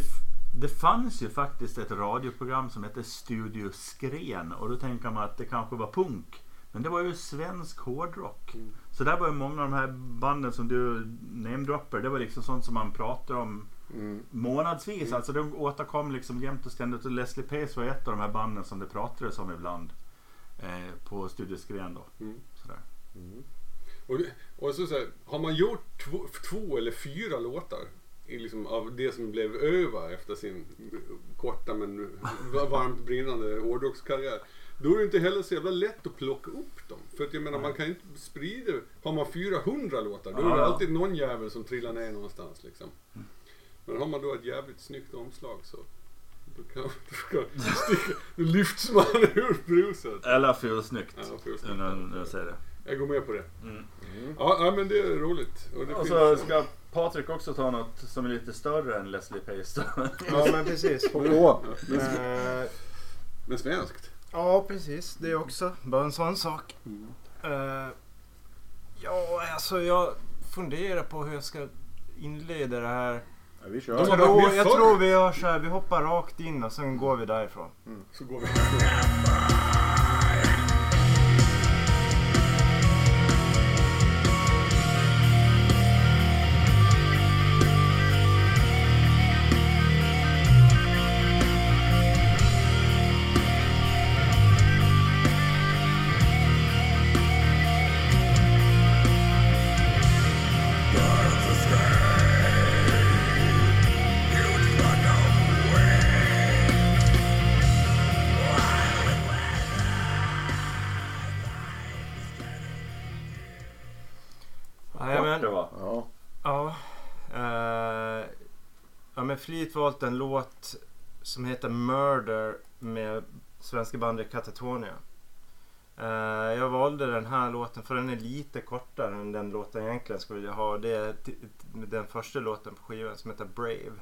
det fanns ju faktiskt ett radioprogram som hette Studio Skren och då tänker man att det kanske var punk. Men det var ju svensk hårdrock. Mm. Så där var ju många av de här banden som du namedropper. Det var liksom sånt som man pratade om Mm. månadsvis. Mm. Alltså de återkom liksom jämt och ständigt. Och Leslie Pace var ett av de här banden som det pratades om ibland. Eh, på Studio Skren då. Mm. Sådär. Mm. Och, och så, så här, har man gjort två, två eller fyra låtar liksom, av det som blev över efter sin korta men varmt brinnande hårdrockskarriär. Då är det inte heller så jävla lätt att plocka upp dem. För att jag menar man kan inte sprida, har man 400 låtar då är det alltid någon jävel som trillar ner någonstans liksom. Men har man då ett jävligt snyggt omslag så då, kan, då, lyfts man [LAUGHS] ur bruset. Eller fulsnyggt. Ja, fulsnyggt. när, när jag säger det. Jag går med på det. Mm. Ja, ja men det är roligt. Och det Och finns, så ska Patrik också ta något som är lite större än Leslie Pace då. Ja men precis. [LAUGHS] Eh, Men svenskt. Ja, precis. Det också. Bara en sån sak. Mm. Eh, Ja, alltså jag funderar på hur jag ska inleda det här. Ja, vi kör. Jag tror, jag tror vi gör så här, vi hoppar rakt in och sen går vi därifrån. Så går vi. Med flit valt en låt som heter Murder med svenska bandet Katatonia. Eh, jag valde den här låten för den är lite kortare än den låten jag egentligen skulle vilja ha. Det är den första låten på skivan som heter Brave.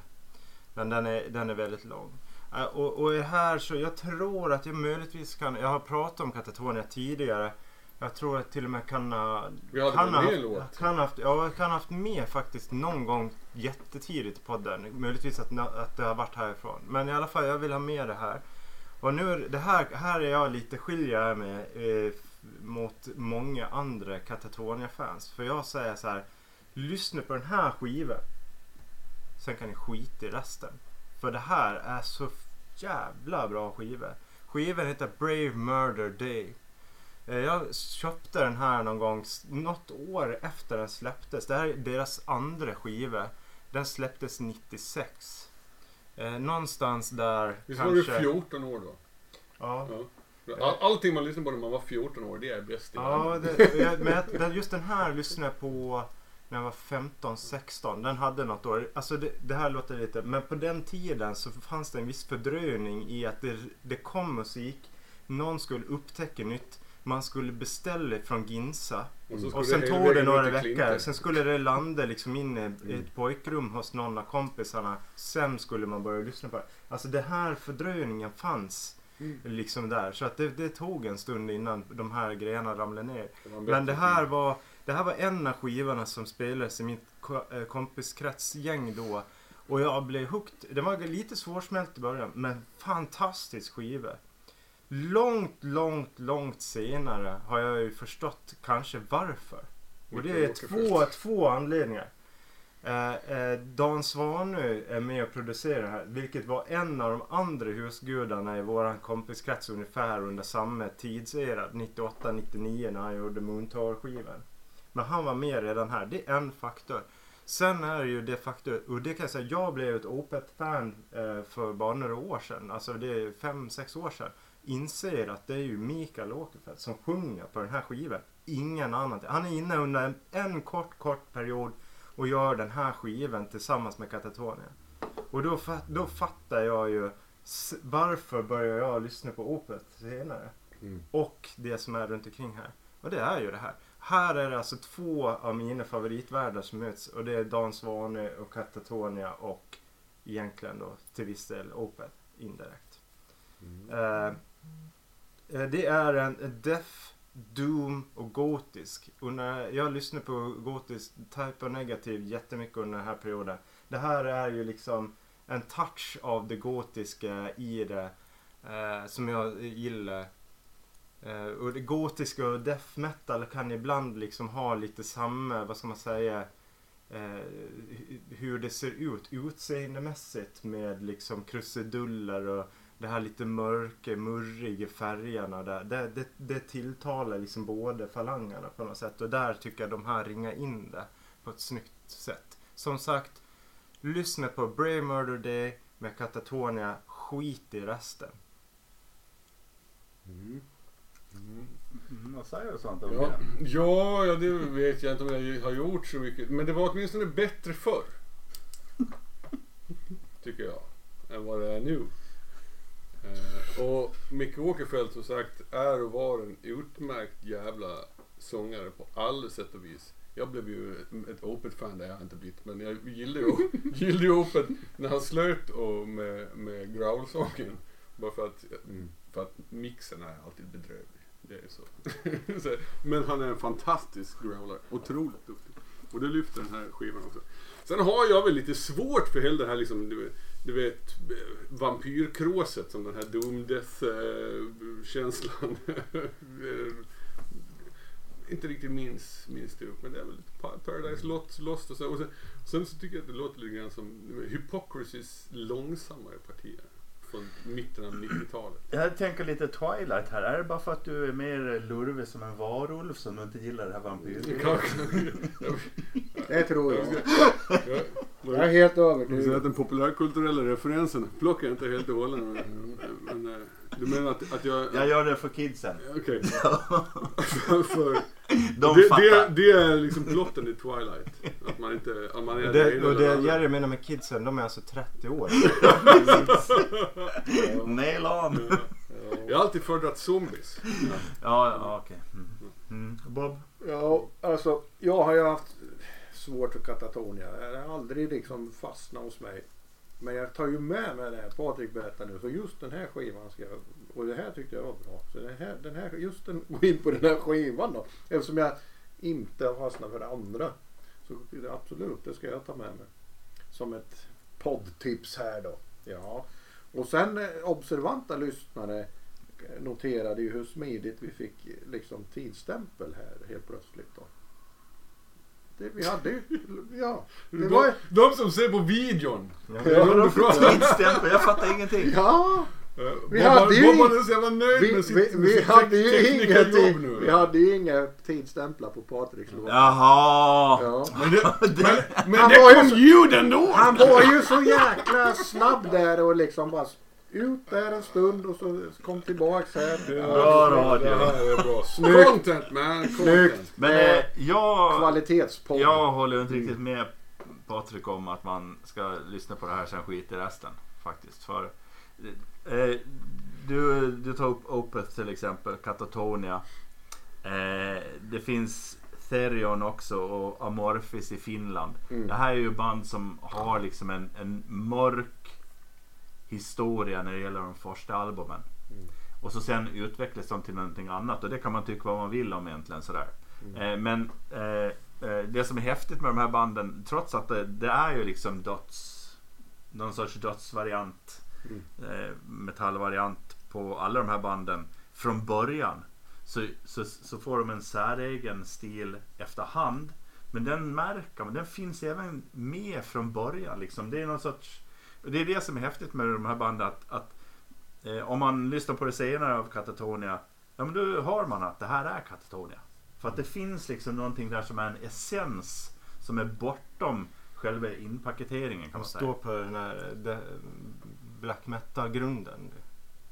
Men den är, den är väldigt lång. Eh, och, och här så jag tror att jag möjligtvis kan, jag har pratat om Katatonia tidigare. Jag tror att till och med kan ha Vi hade kan ha, en haft, låt? kan ha haft, ja, kan ha haft med faktiskt någon gång jättetidigt i podden. Möjligtvis att, att det har varit härifrån. Men i alla fall, jag vill ha med det här. Och nu, det här, här är jag lite skiljer jag med eh, mot många andra Katatonia-fans. För jag säger så här, lyssna på den här skivan. Sen kan ni skita i resten. För det här är så jävla bra skiva. Skivan heter Brave Murder Day. Eh, Jag köpte den här någon gång, något år efter den släpptes. Det här är deras andra skiva. Den släpptes 96. Eh, någonstans där Visst var du 14 år då? Ja, Ja. All, allting man lyssnar på när man var 14 år, det är bäst i ja det, [LAUGHS] men just den här lyssnade jag på när jag var 15-16. Den hade något år. Alltså det, det här låter lite, men på den tiden så fanns det en viss fördröjning i att det, det kom musik. Någon skulle upptäcka nytt. Man skulle beställa från Ginsa. Och, så Och sen tog det några veckor. Sen skulle det landa liksom in i ett Mm. pojkrum hos någon av kompisarna. Sen skulle man börja lyssna på det. Alltså det här fördröjningen fanns Mm. liksom där. Så att det, det tog en stund innan de här grejerna ramlade ner. Det Men det här var, det här var en av skivorna som spelades i mitt eh, kompiskretsgäng då. Och jag blev hooked. Det var lite svårsmält i början, men fantastisk skiva. Långt, långt, långt senare har jag ju förstått kanske varför. Och det är två, två anledningar. Eh, eh, Dan Svanö är med och producerar det här, vilket var en av de andra husgudarna i våran kompiskrets ungefär under samma tidsera, 98-99 när han gjorde Moontar-skivan. Men han var med redan här, det är en faktor. Sen är det ju det faktum, och det kan jag säga, jag blev ett Opeth-fan eh, för bara några år sedan, alltså det är fem, sex år sedan. Inser att det är ju Mikael Åkerfeldt som sjunger på den här skivan. Ingen annan. Han är inne under en, en kort, kort period och gör den här skivan tillsammans med Katatonia. Och då, då fattar jag ju varför börjar jag lyssna på Opeth senare. Mm. Och det som är runt omkring här. Och det är ju det här. Här är det alltså två av mina favoritvärldar som möts. Och det är Dan Svanö och Katatonia och egentligen då till viss del Opeth indirekt. Eh, eh, Eh, det är en Death, Doom och Gotisk. Och när jag lyssnar på Gotisk, Type of Negative jättemycket under den här perioden. Det här är ju liksom en touch av det gotiska i det. Eh, som jag gillar. Eh, och det gotiska och death metal kan ibland liksom ha lite samma, vad ska man säga, eh, hur det ser ut utseendemässigt med liksom krusiduller och det här lite mörka, murriga färgerna där. Det, det, det tilltalar liksom båda falangerna på något sätt och där tycker jag de här ringar in det på ett snyggt sätt. Som sagt, lyssna på Brave Murder Day med Katatonia, skit i resten. Mm. Mm, vad säger du sånt om Ja, det? ja, ja, det vet jag inte om jag har gjort så mycket. Men det var åtminstone bättre förr. [LAUGHS] Tycker jag. Än vad det är nu. Eh, och Micke Åkerfeldt som sagt är och var en utmärkt jävla sångare på alla sätt och vis. Jag blev ju ett Opeth-fan, det har jag inte blivit, men jag gillade ju, [LAUGHS] gillade ju Opeth när han slöt och med, med growl-sången. Bara för att, för att mixen är alltid bedrövlig. Det är. [LAUGHS] Så, Men han är en fantastisk growler. Otroligt duktig. Och det lyfter den här skivan också. Sen har jag väl lite svårt för hela det här liksom, du, vet- eh, vampyrkråset som den här Doom Death-känslan. [LAUGHS] inte riktigt minns, minns det upp, men det är väl Pa- Paradise Lost, Lost och så. Och sen, sen så tycker jag att det låter lite grann som Hypocrisies långsammare partier. Från mitten av 90-talet. Jag tänker lite Twilight här. Är det bara för att du är mer lurvig som en varulv som du inte gillar det här vampyrgrejen? Det tror jag. Jag, Jag är helt övertygad. att den populärkulturella referensen plockar jag inte helt och hållet. Men, men, eh, du menar att, att jag... Jag gör det för kidsen. Okej. [LAUGHS] för, för, De det, fattar. det, det är liksom plotten i Twilight. Att man inte... Att man är det och det. Jerry menar med kidsen, de är alltså 30 år. [LAUGHS] Nail on. Ja. Jag har alltid föredragit zombies. Ja, ja okej. Mm. Mm. Bob? Ja, alltså jag har ju haft svårt för Katatonia. Det har aldrig liksom fastnat hos mig. Men jag tar ju med mig det här Patrik berättar nu. Så just den här skivan ska jag... Och det här tyckte jag var bra. Så den här, den här, just den, gå in på den här skivan då. Eftersom jag inte har fastnat för det andra. Så absolut, det ska jag ta med mig. Som ett poddtips här då. Ja. Och sen eh, observanta lyssnare noterade ju hur smidigt vi fick eh, liksom tidsstämpel här helt plötsligt då. Det, vi hade ju, [LAUGHS] ja. Det De, var, de som ser på videon. Ja. De för tidsstämpel? Jag fattar ingenting. ja, Vi Bob, hade ju- Bob var så jävla nöjd vi, med sitt, vi, med vi sitt hade ju ingenting. nu. Vi hade ju inga tidsstämplar på Patriks låt. Jaha! Ja. Men [LAUGHS] det, men, men Han det var ju kom så- ljud ändå! Han var ju så jäkla snabb där och liksom bara ut där en stund och så kom tillbaks här. Bra radio. Det här är bra. Snyggt. Content man, content. Snyggt. Men Eh, eh, jag, Kvalitetspodd. jag håller inte riktigt med Patrik om att man ska lyssna på det här sen skit i resten. Faktiskt. För, eh, du, du tar upp Opeth till exempel, Katatonia. Eh, det finns Therion också och Amorphis i Finland. Mm. Det här är ju band som har liksom en, en mörk historia när det gäller de första albumen. Mm. Och så sen utvecklas de till någonting annat och det kan man tycka vad man vill om egentligen sådär. Eh, men eh, eh, det som är häftigt med de här banden, trots att det, det är ju liksom döds, någon sorts dödsvariant, Mm. Eh, metallvariant på alla de här banden från början. Så, så, så får de en säregen stil efterhand. Men den märker man, den finns även med från början. Liksom. Det är någon sorts, det är det som är häftigt med de här banden. Att, att eh, om man lyssnar på det senare av Katatonia, ja men då hör man att det här är Katatonia. För att det finns liksom någonting där som är en essens som är bortom själva inpaketeringen kan man säga. står på den här black metal-grunden.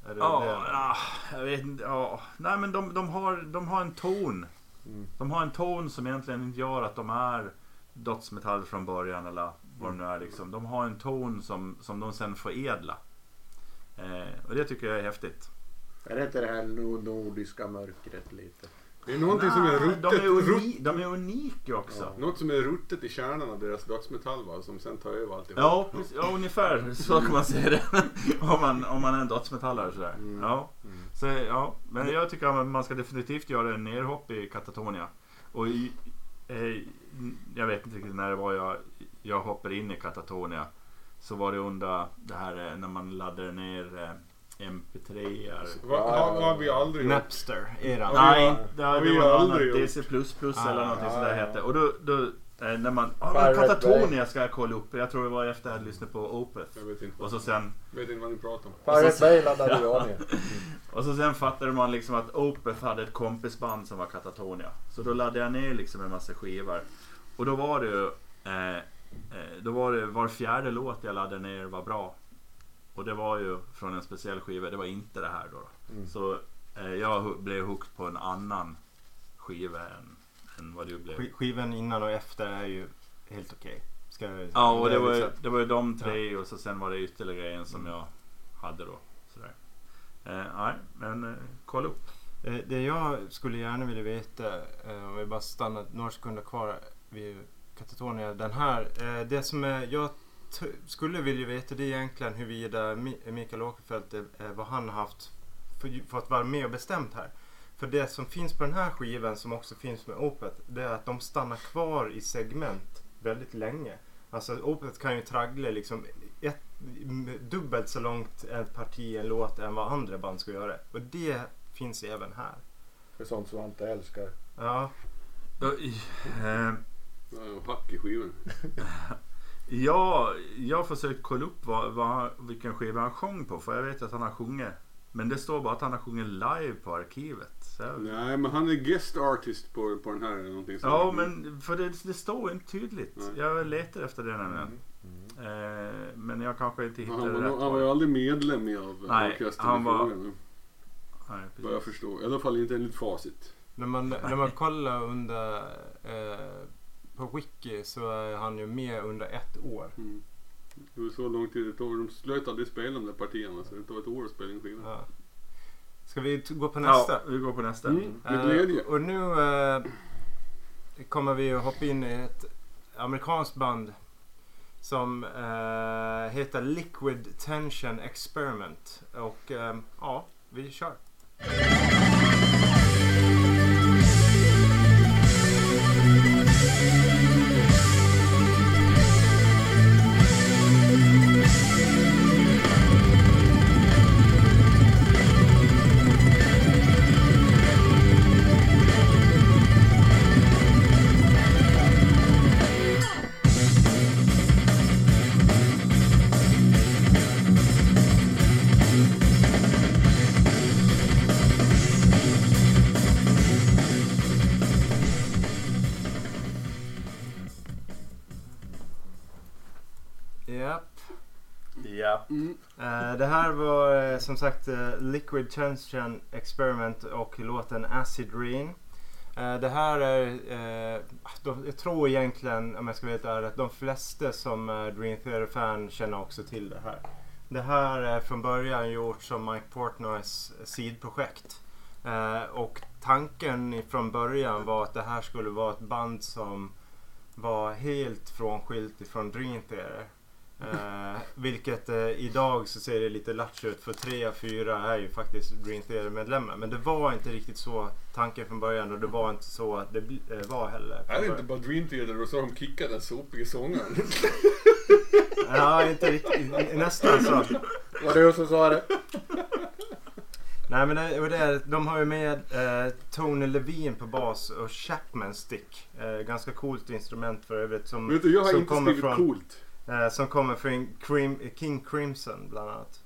Ja, det? ja, jag vet inte. Ja. Nej men de, de, har, de har en ton. Mm. De har en ton som egentligen inte gör att de är dödsmetall från början eller vad de nu är. Liksom. De har en ton som, som de sen förädlar. Eh, och det tycker jag är häftigt. Är det inte det här no- nordiska mörkret lite? Det är någonting som är ruttet, de, är uni, de är unika också. Ja. något som är ruttet i kärnan av deras dödsmetall va, som sen tar över alltihop. Ja, precis, ja, ungefär så kan man säga det. [LAUGHS] om, man, om man är en dödsmetallare sådär. Mm. Ja. Mm. Så, ja. Men jag tycker att man ska definitivt göra en nerhopp i Katatonia. Och i, eh, jag vet inte riktigt när det var jag, jag hoppade in i Katatonia. Så var det under det här eh, när man laddade ner eh, MP3. -ar. Va, har, har vi aldrig gjort. Napster, eran. Ja, Nej, det, har det vi var något annat. DC++ Ah, eller någonting ja, sådär ja. hette. Och då, då eh, när man... Men Katatonia ska jag kolla upp. Jag tror det var efter jag hade lyssnat på Opeth. Jag vet inte, Och så sen vet inte vad ni pratar om. Pirate Bay laddade jag [LAUGHS] ner. Och så sen fattade man liksom att Opeth hade ett kompisband som var Katatonia. Så då laddade jag ner liksom en massa skivor. Och då var det ju... Eh, eh, då var det var fjärde låt jag laddade ner var bra. Och det var ju från en speciell skiva. Det var inte det här då. Mm. Så eh, jag blev hooked på en annan skiva än, än vad du blev. Sk- Skivan innan och efter är ju helt okej. Jag- Ja, och det är var, liksom- det var ju de tre och så sen var det ytterligare en som jag hade då. Sådär. Eh, nej, men eh, kolla upp. Eh, Det jag skulle gärna vilja veta, eh, om vi bara stannar några sekunder kvar vid Katatonia. Den här, eh, det som är, jag skulle vilja veta det är egentligen huruvida Mi- Mikael Åkerfeldt, eh, vad han har haft för, för att vara med och bestämt här. För det som finns på den här skivan som också finns med Opeth det är att de stannar kvar i segment väldigt länge. Alltså Opeth kan ju traggla liksom ett, dubbelt så långt ett parti en låt än vad andra band ska göra. Och det finns även här. För sånt som man inte älskar. Ja, Då, i- eh, Ja, hack i skivan. [LAUGHS] Ja, jag har försökt kolla upp vad, vad, vilken skiva han sjöng på för jag vet att han har sjungit. Men det står bara att han har sjungit live på arkivet. Så Nej, men han är guest artist på, på den här eller någonting sånt. ja, men för det, det står inte tydligt. Nej. Jag letar efter det nämligen. Eh, men jag kanske inte han, var, rätt. han var ju aldrig medlem i av Nej, orkestern han i var- frågan. Nej, Vad jag förstår. I alla fall inte enligt facit. när man, när man kollar under eh, på Wiki så är han ju med under ett år. Mm. Det var så lång tid det tog. De slöt aldrig spela de där partierna så det tog ett år att spela in skivan. Ja. Ska vi gå på nästa? Ja, vi går på nästa. Mm, glädje. och nu eh, kommer vi att hoppa in i ett amerikanskt band som eh, heter Liquid Tension Experiment. Och ja, vi kör. Eh, det här var eh, som sagt eh, Liquid Tension Experiment och låten Acid Rain. Det här är, jag tror egentligen om jag ska veta ärlig att de flesta som är Dream Theater-fan känner också till det här. Det här är från början gjort som Mike Portnoys sidprojekt. Och tanken från början var att det här skulle vara ett band som var helt frånskilt ifrån Dream Theater. Eh, vilket eh, idag så ser det lite lattjo ut för tre av fyra är ju faktiskt Dream Theater medlemmar. Men det var inte riktigt så tanken från början och det var inte så att det eh, var heller. Är det inte bara Dream Theater och så har de kickat den sopiga sångaren? [LAUGHS] Ja, inte riktigt. Nästan så. Var det du som sa det? Nej men det, och det, är- de har ju med eh, Tony Levine på bas och Chapman Stick. Eh, ganska coolt instrument för övrigt. Som, Vet du, jag har som inte kommer skrivit från- coolt. Eh, som kommer från Crim, King Crimson bland annat.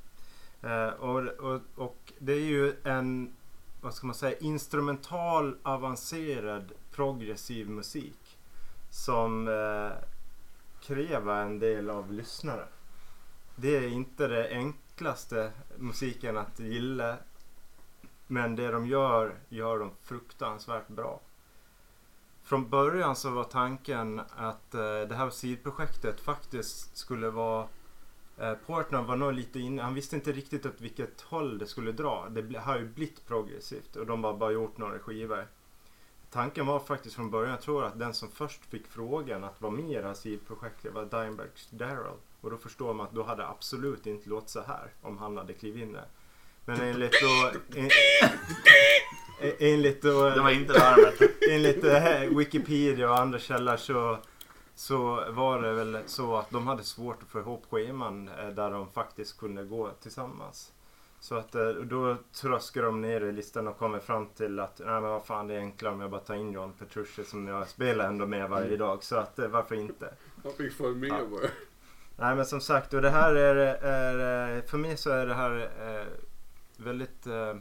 Eh, och, och, och det är ju en, vad ska man säga, instrumental avancerad progressiv musik. Som eh, kräver en del av lyssnare. Det är inte det enklaste musiken att gilla. Men det de gör, gör de fruktansvärt bra. Från början så var tanken att eh, det här sidprojektet faktiskt skulle vara eh, Portnoy var nog lite inne, han visste inte riktigt åt vilket håll det skulle dra. Det har ju blivit progressivt och de har bara gjort några skivor. Tanken var faktiskt från början, jag tror att den som först fick frågan att vara med i det här sidprojektet var Dimebacks Daryl. Och då förstår man att då hade det absolut inte låtit så här om han hade klivit in där. Men enligt då... En- enligt då... Det var inte larmet. Enligt eh, Wikipedia och andra källor så, så var det väl så att de hade svårt att få ihop scheman eh, där de faktiskt kunde gå tillsammans. Så att eh, då tröskade de ner i listan och kommer fram till att nej men vad fan det är enklare om jag bara tar in John Petrucci som jag spelar ändå med varje dag. Så att varför inte? Han fick följa med Ja. bara. Nej men som sagt, och det här är, är för mig så är det här eh, väldigt eh,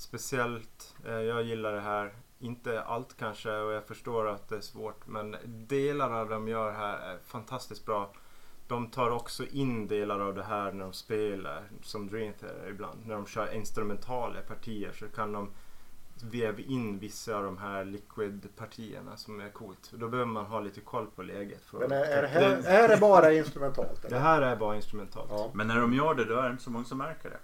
speciellt. Eh, jag gillar det här. Inte allt kanske och jag förstår att det är svårt men delar av de gör här är fantastiskt bra. De tar också in delar av det här när de spelar som Dream Theater ibland. När de kör instrumentala partier så kan de väva in vissa av de här liquid-partierna som är coolt. Då behöver man ha lite koll på läget. För Men är, är, det här, är det bara instrumentalt? det Eller? här är bara instrumentalt. Ja. Men när de gör det då är det inte så många som märker det.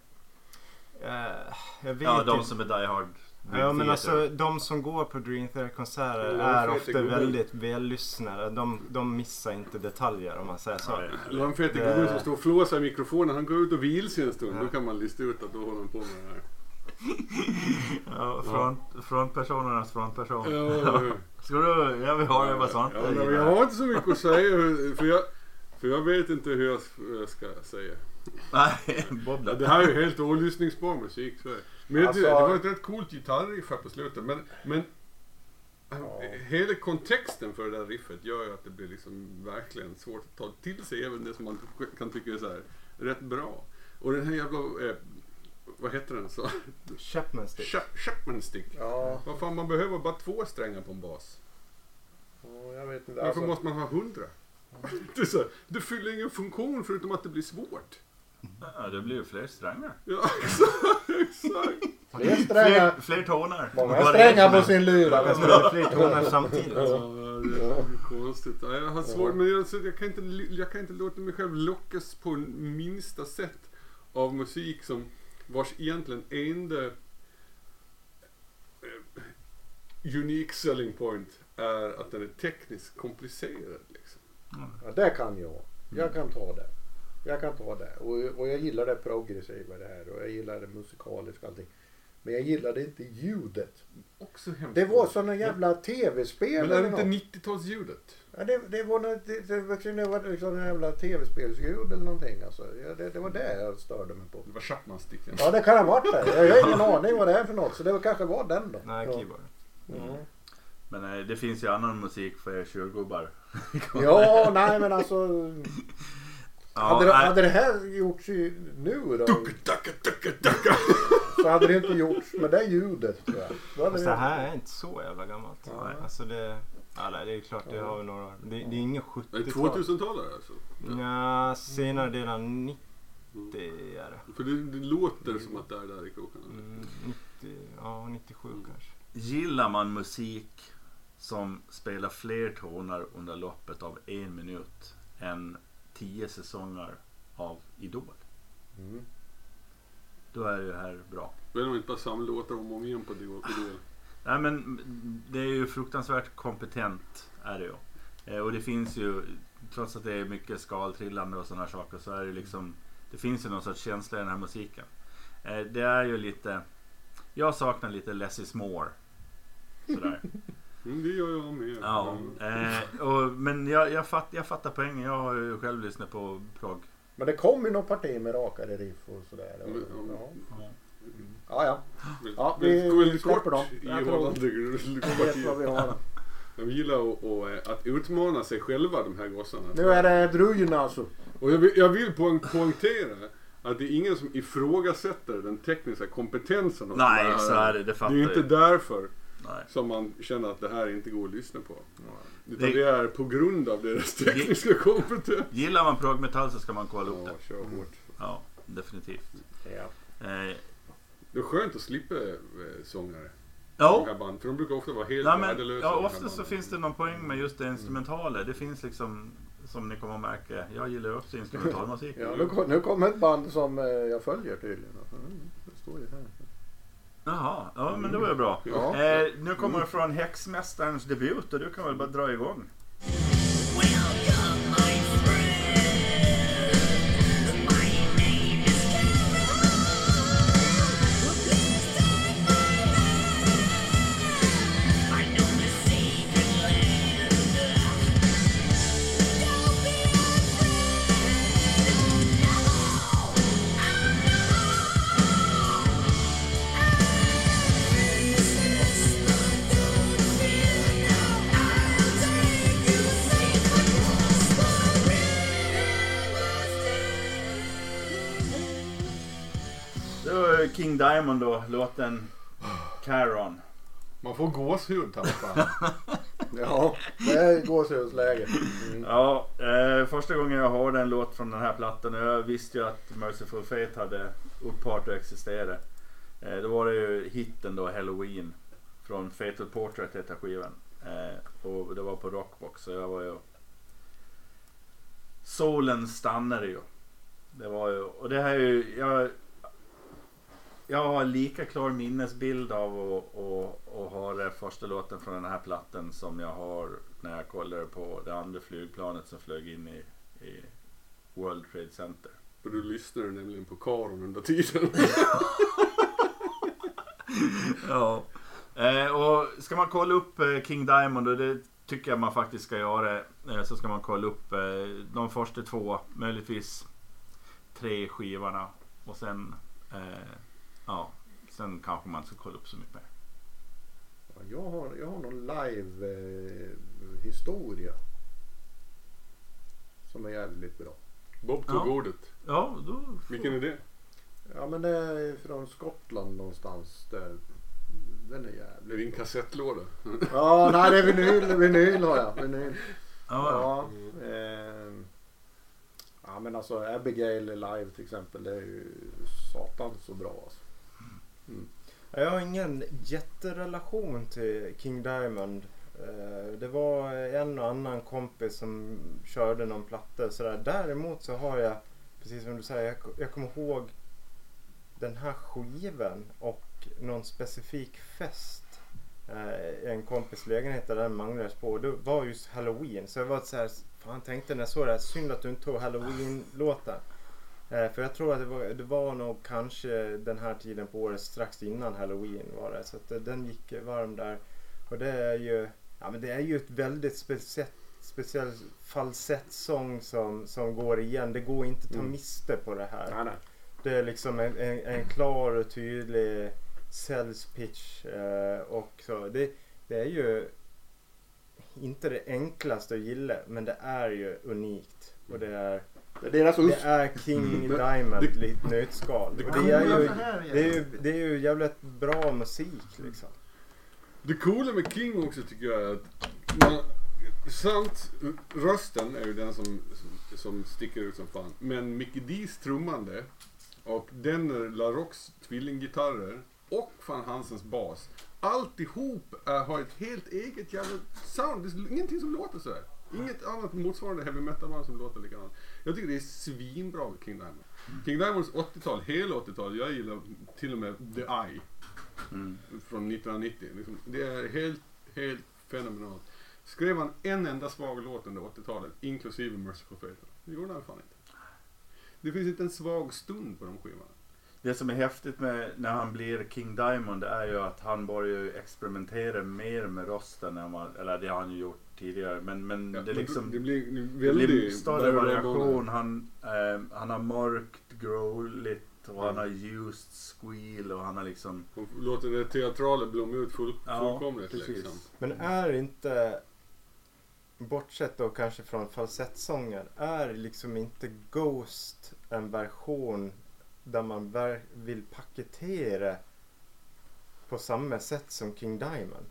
Eh, jag vet Ja, de inte. som är Die Hard. Ja men alltså de som går på Dream Theater konserter Ja, är ofta väldigt vällyssnade. De, de missar inte detaljer om man säger så. Ja, Det var en fet Det- gubbe som står och flåsar i mikrofonen. Han går ut och vilar sig en stund. Ja. Då kan man lista ut att då håller han på med det här. [LAUGHS] Ja, front, frontpersonernas frontperson. Ja, [LAUGHS] Ska du? Jag vill höra vad Svante ja, men jag har inte så mycket att säga. För jag, för jag vet inte hur jag ska säga. Nej, det här är ju helt olyssningsbar musik. Så det. Men Alltså- tycker- det var ett rätt coolt gitarriff här på slutet. Men, men Ja. hela kontexten för det där riffet gör ju att det blir liksom verkligen svårt att ta till sig även det som man kan tycka är så här rätt bra. Och den här jävla, eh, vad heter den så? Chapman stick. Chap- Chapman stick. Ja, Vad fan man behöver bara två strängar på en bas. ja, jag vet inte. Varför Alltså, måste man ha hundra? [LAUGHS] Det, så, det fyller ingen funktion förutom att det blir svårt. Ja, det blir ju fler strängar. Ja, exakt. exakt. fler strängar. Fler, fler toner. Många strängar det är på sin lyra. Jag spelar fler toner samtidigt. Ja, det är konstigt. Ja, jag har svårt, men jag, jag, kan inte, jag kan inte låta mig själv lockas på minsta sätt av musik som vars egentligen enda eh, unique selling point är att den är tekniskt komplicerad. Liksom. Ja, det kan jag. Jag kan ta det. Jag kan ta det. Och, och jag gillar det progressiva det här och jag gillar det musikaliska och allting. Men jag gillade inte ljudet. Också hemskt. Det var såna jävla tv-spel Men är eller det inte 90-talsljudet? Ja, det, det var något, det, det, var- det var liksom en jävla tv-spelsljud eller någonting. Alltså. Ja, det, det var det jag störde mig på. Det var Chapman-sticken. Ja det kan ha varit det. Jag har ingen aning vad det är för något. Så det var kanske var den då. Nej, keyboard. Ja. Men eh, det finns ju annan musik för er tjurgubbar. ja, nej men alltså. [LAUGHS] Ja, hade, det, nej. hade det här gjorts i, nu då. Dacka, dacka, dacka. [LAUGHS] Så hade det inte gjorts med det ljudet tror jag. Då hade Fast det, det här är inte så jävla gammalt. Nej. Alltså det... Ja, nej, det är klart, det har vi några år. Det, det är ingen Det är 70-tal. 2000-talare alltså. Ja, senare delen av 90 är det. För det, det låter som att det är där i krokarna. Mm, 90, ja 97 kanske. Gillar man musik som spelar fler toner under loppet av en minut än tio säsonger av Idol. Mm. Då är det här bra. Vill de inte bara samla låtar om och om igen på Idol? [LAUGHS] Idol? Nej men det är ju fruktansvärt kompetent är det ju. Eh, Och det finns ju, trots att det är mycket skaltrillande och sådana saker så är det liksom, det finns ju någon sorts känsla i den här musiken. Eh, Det är ju lite, jag saknar lite less is more. Sådär. [LAUGHS] Mm, det gör jag med. Ja, eh, och, men jag, jag, fatt, jag fattar poängen. Jag har ju själv lyssnat på prog. Men det kom ju något parti med rakare riff och sådär. Men, Ja, ja. ja. ja. Ja, vill- vi väldigt släpper dem. Jag tror- Vi vet vad vi har. De gillar att, att, att utmana sig själva de här gossarna. Nu är det drujerna alltså. Och jag vill, jag vill poäng, poängtera att det är ingen som ifrågasätter den tekniska kompetensen. Nej, de här. så är det. Det fattar Det är inte jag. därför Nej. som man känner att det här inte går att lyssna på. Utan Det- det är på grund av deras tekniska kompetens. Gillar man progmetall så ska man kolla upp Ja, det. kör hårt. Ja, definitivt. Ja. Eh, Det är skönt att slippa eh, sångare. ja, band, för de brukar ofta vara helt Nej, men, värdelösa. ja, ofta så finns det någon poäng med just det instrumentala. Det finns liksom, som ni kommer att märka, jag gillar också instrumentalmusik. [LAUGHS] Ja, nu, kom, nu kommer ett band som eh, jag följer tydligen. Mm, det står ju här. Jaha, ja men det var ju bra. Ja. Eh, nu kommer det från Häxmästarens debut och du kan väl bara dra igång. Welcome, King Diamond då, låten Caron. Man får gåshud tappa. [LAUGHS] Ja, det är gåshudsläge. Mm. Ja, eh, första gången jag hörde en låt från den här plattan och jag visste ju att Merciful Fate hade upphört att existera. Eh, då var det ju hitten då Halloween från Fatal Portrait heter skivan. Eh, och det var på Rockbox så jag var ju... Solen stannade ju. Det var ju, och det här är ju, jag, jag har lika klar minnesbild av att, att höra första låten från den här plattan som jag har när jag kollade på det andra flygplanet som flög in i, i World Trade Center. För du lyssnade nämligen på Karon under tiden. [LAUGHS] ja. Eh, och ska man kolla upp eh, King Diamond och det tycker jag man faktiskt ska göra. Eh, så ska man kolla upp eh, de första två, möjligtvis tre skivorna. Och sen, eh, ja, sen kanske man ska kolla upp så mycket mer. Ja, Jag har, jag har någon live eh, historia. Som är jävligt bra. Bob tog Ja. ordet. Ja, då... Vilken är det? Ja men det är från Skottland någonstans. Där. Den är jävligt. Är det en kassettlåda? Ja, nej det är vinyl, vinyl har jag. Vinyl. Ja, ja. Ja, eh, ja men alltså Abigail live till exempel. Det är ju satan så bra alltså. Mm. Jag har ingen jätterelation till King Diamond. Eh, det var en och annan kompis som körde någon platta sådär. Däremot så har jag, precis som du säger, jag, kommer ihåg den här skivan och någon specifik fest i en kompis lägenhet där den manglades på. Det var just Halloween. Så jag var så här, fan tänkte när jag såg det här, synd att du inte tog Halloween-låten. Eh, för jag tror att det var, det var nog kanske den här tiden på året strax innan Halloween var det. Så att eh, den gick varm där. Och det är ju, ja men det är ju ett väldigt speciellt speciell falsettsång som, som går igen. Det går inte att ta Mm. miste på det här. Nej, nej. Det är liksom en, en, en klar och tydlig sales pitch. Eh, och så. Det, det är ju inte det enklaste att gilla men det är ju unikt. Och det är, Det är deras det är King Men Diamond i ett nötskal. det det, är ju, det är- ju, det är ju jävligt bra musik liksom. Det coola med King också tycker jag är att man, sant, rösten är ju den som, som, som sticker ut som fan. Men Mickey D's trummande och den LaRocks tvillinggitarrer och Van Hansens bas. Alltihop är, har ett helt eget jävla sound. Det är ingenting som låter så här. Inget annat motsvarande heavy metal band som låter likadant. Jag tycker det är svinbra med King Diamond. King Diamonds 80-tal, hela 80-tal. Jag gillar till och med The Eye Mm. från 1990. Liksom, det är helt, helt fenomenalt. Skrev han en enda svag låt under 80-talet, inklusive Merciful Fate? Det gjorde han fan inte. Det finns inte en svag stund på de skivorna. Det som är häftigt med när han blir King Diamond är ju att han börjar ju experimentera mer med rösten än vad, eller det har han ju gjort tidigare. Men, men Ja, det liksom det blir det väldigt... blir större variation. Han, eh, han har mörkt, growligt och han har ljust squeal och han har liksom... Och låter det teatrala blomma ut full, Ja, fullkomligt precis. liksom. Men är inte, bortsett då kanske från falsettsånger, är liksom inte Ghost en version där man vill paketera på samma sätt som King Diamond?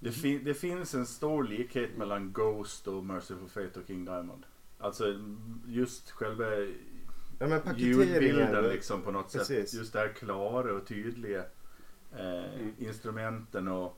Det, fin- det finns en stor likhet mellan Ghost och Merciful Fate och King Diamond. Alltså just själva Ja men ljudbilden liksom på något Precis. sätt. Just det här klara och tydliga eh, Mm. instrumenten och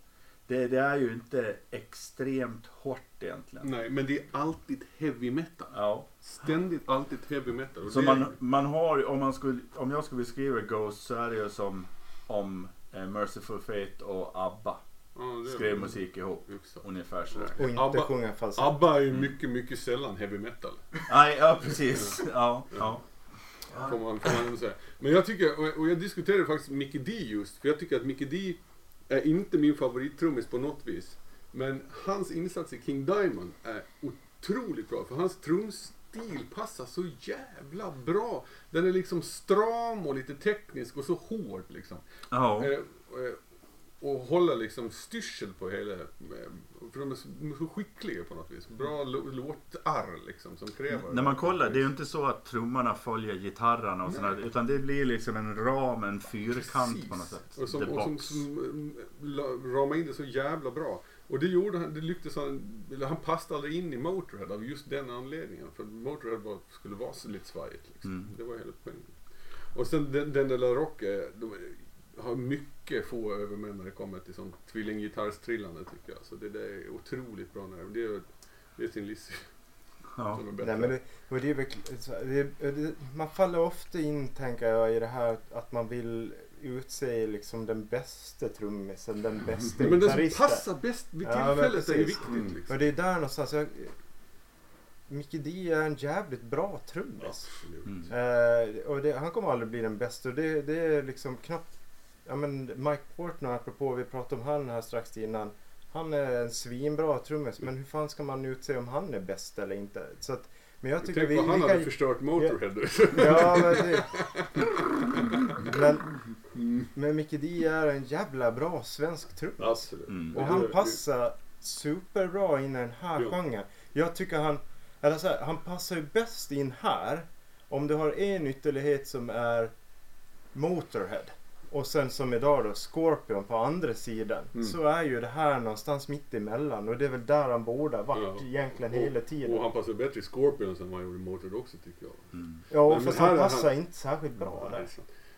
det, det är ju inte extremt hårt egentligen. Nej, men det är alltid heavy metal. Ja. Ständigt alltid heavy metal. Och Så det- man, man har, om, man skulle, om jag skulle beskriva Ghost så är det ju som om eh, Merciful Fate och ABBA ja, det är- skrev musik ihop. Hyfsat. Ungefär sådär. Och inte Abba- sjunga falsett. ABBA är ju mycket, mycket sällan heavy metal. Nej, ja precis. Ja, ja. Får man, får man säga. Men jag tycker, och- och jag diskuterade faktiskt Mickey D just, för jag tycker att Mickey D är inte min favorittrummis på något vis. Men hans insats i King Diamond är otroligt bra, för hans trumstil passar så jävla bra. Den är liksom stram och lite teknisk och så hård liksom. ja. Eh, eh, och hålla liksom styrsel på hela... eh, För de är så, skickliga på något vis. Bra lå- låtarr liksom som kräver... När man kollar, det är ju inte så att trummorna följer gitarrerna och sådär, utan det blir liksom en ram, en fyrkant Precis. på något sätt. Och som, The och som, som mm, la- ramade in det så jävla bra. Och det gjorde han, det lyckades han, han passade aldrig in i Motörhead av just den anledningen. För Motörhead var, skulle vara så lite svajigt liksom. Mm. Det var hela poängen. Och sen den, den där La Rock, eh, de har mycket få övermän när det kommer till sånt tvillinggitarrstrillande tycker jag. Så det där är otroligt bra nerv. Det är, det är sin livs Ja. Nej, men det, det är det, det, man faller ofta in tänker jag i det här att man vill utse liksom den bästa trummisen, den bästa [LAUGHS] men det som gitarristen. passar bäst vid Ja, tillfället är ju viktigt Mm. liksom. Och det är där någonstans. Jag, Mickey D är en jävligt bra trummis. Absolut. Mm. Eh, och det, han kommer aldrig bli den bästa. Och det, det är liksom knappt... ja men Mike Portnoy apropå, vi pratade om han här strax innan. Han är en svinbra trummis men hur fan ska man utse om han är bäst eller inte? Så att, men jag tycker Tänk vi, vad han vi hade kan... förstört Motorhead. [LAUGHS] Ja men det... Men, men Mickey D är en jävla bra svensk trummis. Absolut. Mm. Och han passar superbra in i den här Ja. genren. Jag tycker han, eller så här, han passar ju bäst in här. Om du har en ytterlighet som är Motorhead och sen som idag då Scorpion på andra sidan. Mm. Så är ju det här någonstans mitt emellan och det är väl där han borde ha varit Ja. egentligen Och- hela tiden. Och han passar bättre i Scorpions än vad han gjorde i Motorhead också tycker jag. Mm. ja, Men- fast han passar han- inte särskilt bra Nej, där.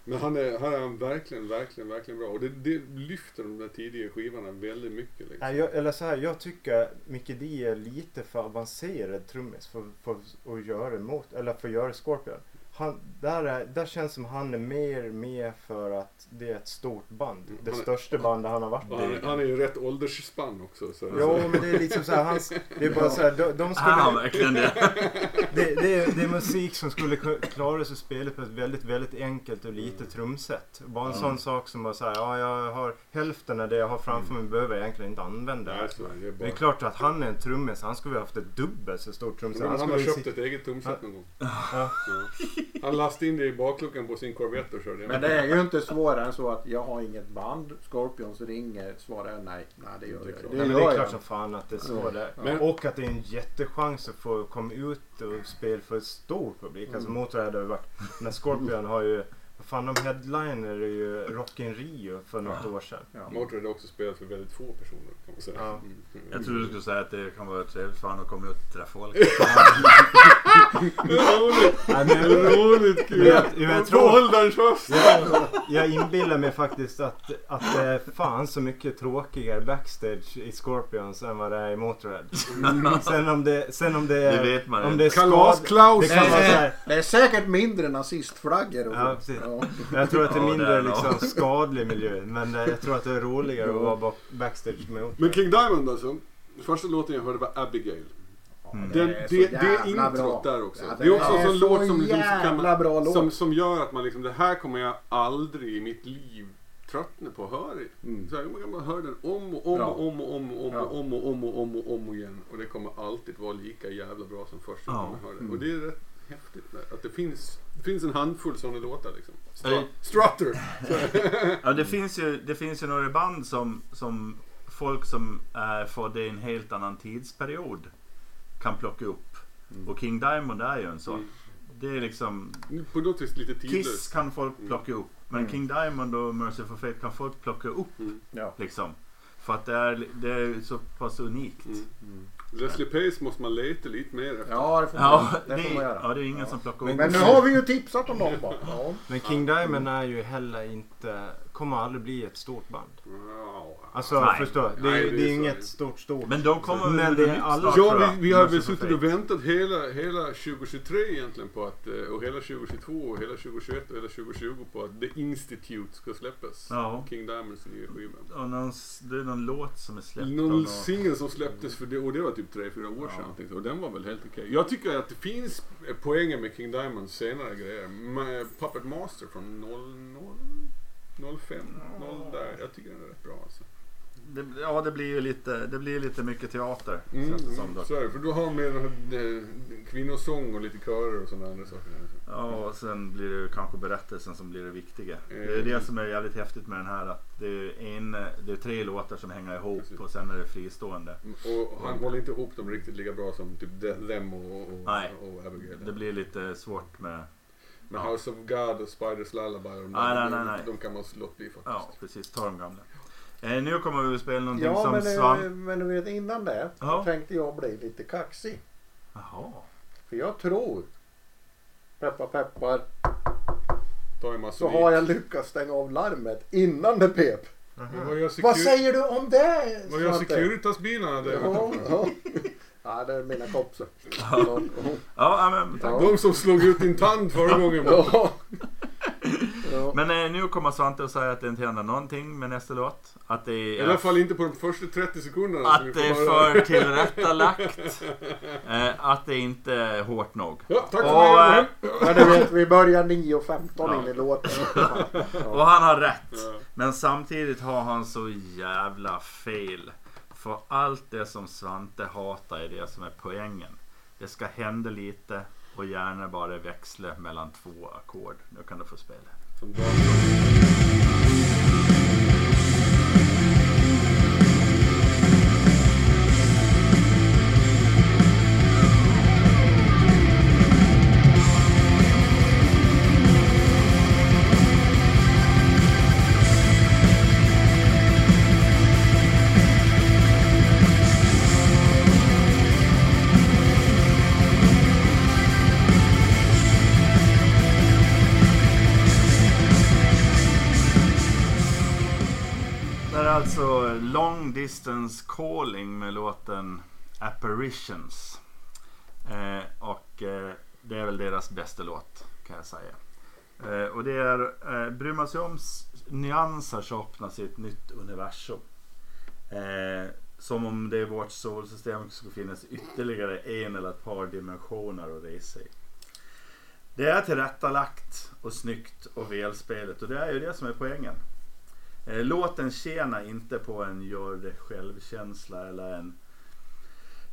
Men han är, här är han verkligen, verkligen, verkligen bra. Och det, det lyfter de där tidiga skivorna väldigt mycket. Liksom. Nej, jag, eller så här, jag tycker Mickey D är lite för avancerad trummis för, för att göra emot, eller för att göra Scorpion. Han, där, är, där känns som han är mer med för att det är ett stort band. Det Han största bandet han har varit han, i. är- han är ju rätt åldersspann också. Så Jo, men det är liksom så här, hans, det är bara så här, de, de Han skulle, verkligen det. [LAUGHS] det, det, är, det är musik som skulle ku- klara sig spelet på ett väldigt, väldigt enkelt och litet trumset. Bara en Ja. sån sak som att säga, ja jag har hälften av det jag har framför mig behöver jag egentligen inte använda. Nej, så är det. det är Det bara... är klart att han är en trummis. Han skulle ha haft ett dubbelt så stort trumset. Men han skulle har köpt si- ett eget trumset någon gång. Ja. Ja. Han lastade in det i bakluckan på sin Corvette och körde Men det är ju inte svårare än så att jag har inget band. Scorpions ringer. Svarar jag nej. Nej det gör Det är jag. klart. Det men det gör är klart som fan att det är så Ja. det är. Men- Och att det är en jättechans att få komma ut och spela för en stor publik. Alltså Mm. Motorhead har ju varit... När Scorpion har ju... Vad fan de headliner är ju Rock in Rio för något Ja. år sedan. Ja. Motorhead har också spelat för väldigt få personer kan man säga. Ja. Mm. Jag trodde du skulle säga att det kan vara trevligt för honom att komma ut och träffa folk. Roligt! Nej, men jag, Roligt kul! Jag- jag tror- Behåll den röst! jag, jag inbillar mig faktiskt att, att det är fan så mycket tråkigare backstage i Scorpions än vad det är i Motorhead. Sen om det, sen om det är... Det vet man om det är skad, Kalas-Klaus! Det kan vara så här, Det är säkert mindre nazistflaggor och Ja, precis. Ja. Jag tror att det är mindre det liksom, skadlig miljö. Men eh, jag tror att det är roligare att vara backstage med Men King Diamond alltså. Första låten jag hörde var Abigail. Mm. Den, Det det, är det, jävla introt bra. där också. Ja, det är också det en sån så låt som, liksom, kan man, bra låt. som, som gör att man liksom, det här kommer jag aldrig i mitt liv tröttna på att höra. Mm. Så här, man höra den om och om och om och om och om Ja. och om och om och om och om igen. Och det kommer alltid vara lika jävla bra som första Ja. gången man hör det. Mm. Och det är rätt häftigt att det finns, det finns en handfull sådana låtar liksom. Stru- Strutter! [LAUGHS] Ja, det finns ju, det finns ju några band som, som folk som är födda i en helt annan tidsperiod kan plocka upp. Mm. Och King Diamond är ju en sån. Mm. Det är liksom På något vis lite Kiss tidlöst. kan folk plocka upp. Men Mm. King Diamond och Merciful Fate kan folk plocka upp Mm. Ja. liksom. För att det är, det är så pass unikt. Mm. Mm. Leslie Pace måste man leta lite mer efter. Ja, det får man, Ja, det det, får man göra. ja, det är ingen Ja. som plockar Men- upp. Men nu har vi ju tipsat om dem bara. Ja. Men King Diamond är ju heller inte, kommer aldrig bli ett stort band. Ja. Alltså Nej. förstå, det, Nej, det det är inget stort stort. Men de kommer Men det är alla- Ja, vi, vi har väl suttit och väntat hela, hela 2023 egentligen på att, eh, och hela 2022 och hela 2021 och hela 2020 på att The Institute ska släppas. Ja. King Diamonds nya skiva. Och någon, det är någon låt som är släppt. Någon singel som släpptes för det, och det var typ 3-4 år sedan. Ja. så, Och den var väl helt okej. Jag tycker att det finns eh, poänger med King Diamonds senare grejer. Ma- Puppet Master från 00, 05, 0 där. Jag tycker den är rätt bra alltså. Det, ja, det blir ju lite, det blir lite mycket teater. Mm, som mm, dock. så är det. För då har med här, kvinnosång och lite körer och sådana andra saker. Ja, och sen blir det ju kanske berättelsen som blir det viktiga. Det är Mm. det som är jävligt häftigt med den här. Att det är, en, det är tre låtar som hänger ihop Precis. och sen är det fristående. Och han håller inte ihop dem riktigt lika bra som typ The- Them och, och, Nej. och Abigail. Det blir lite svårt med... Men. House of God och Spiders Lullaby och de, Nej, där, nej, de, nej, nej. de kan man låta bli faktiskt. Ja, precis. Ta de gamla. Eh, nu kommer vi att spela någonting Ja, som men, eh, Svan... men du vet innan det Ja. så tänkte jag bli lite kaxig. Jaha. För jag tror, peppar peppar, så har jag lyckats stänga av larmet innan det pep. Vad Vad säger du om det? vad gör? Securitas-bilarna där? Ja, ja. [LAUGHS] ja, det är mina kompisar. Ja, Ja, ja, men, tack. ja. De som slog ut din tand förra gången. Ja. [LAUGHS] Ja. Men eh, nu kommer Svante att säga att det inte händer någonting med nästa låt. Att det I är, alla fall inte på de första 30 sekunderna. att får det är för [LAUGHS] tillrättalagt. Eh, att det inte är hårt nog. Ja, tack Och, för eh, mig. Men du vet, vi börjar [LAUGHS] 9.15 Ja. in i låten. Och han har rätt. Ja. Men samtidigt har han så jävla fel. För allt det som Svante hatar är det som är poängen. Det ska hända lite och gärna bara växla mellan två ackord. Nu kan du få spela. Distance Calling med låten Apparitions. Eh, och eh, det är väl deras bästa låt kan jag säga. Eh, och det är, eh, bryr man sig om nyanser så öppnas ett nytt universum. Eh, som om det i vårt solsystem skulle finnas ytterligare en eller ett par dimensioner att resa i. Det är tillrättalagt och snyggt och välspelet och det är ju det som är poängen. Eh, Låten tjänar inte på en gör det själv-känsla eller en,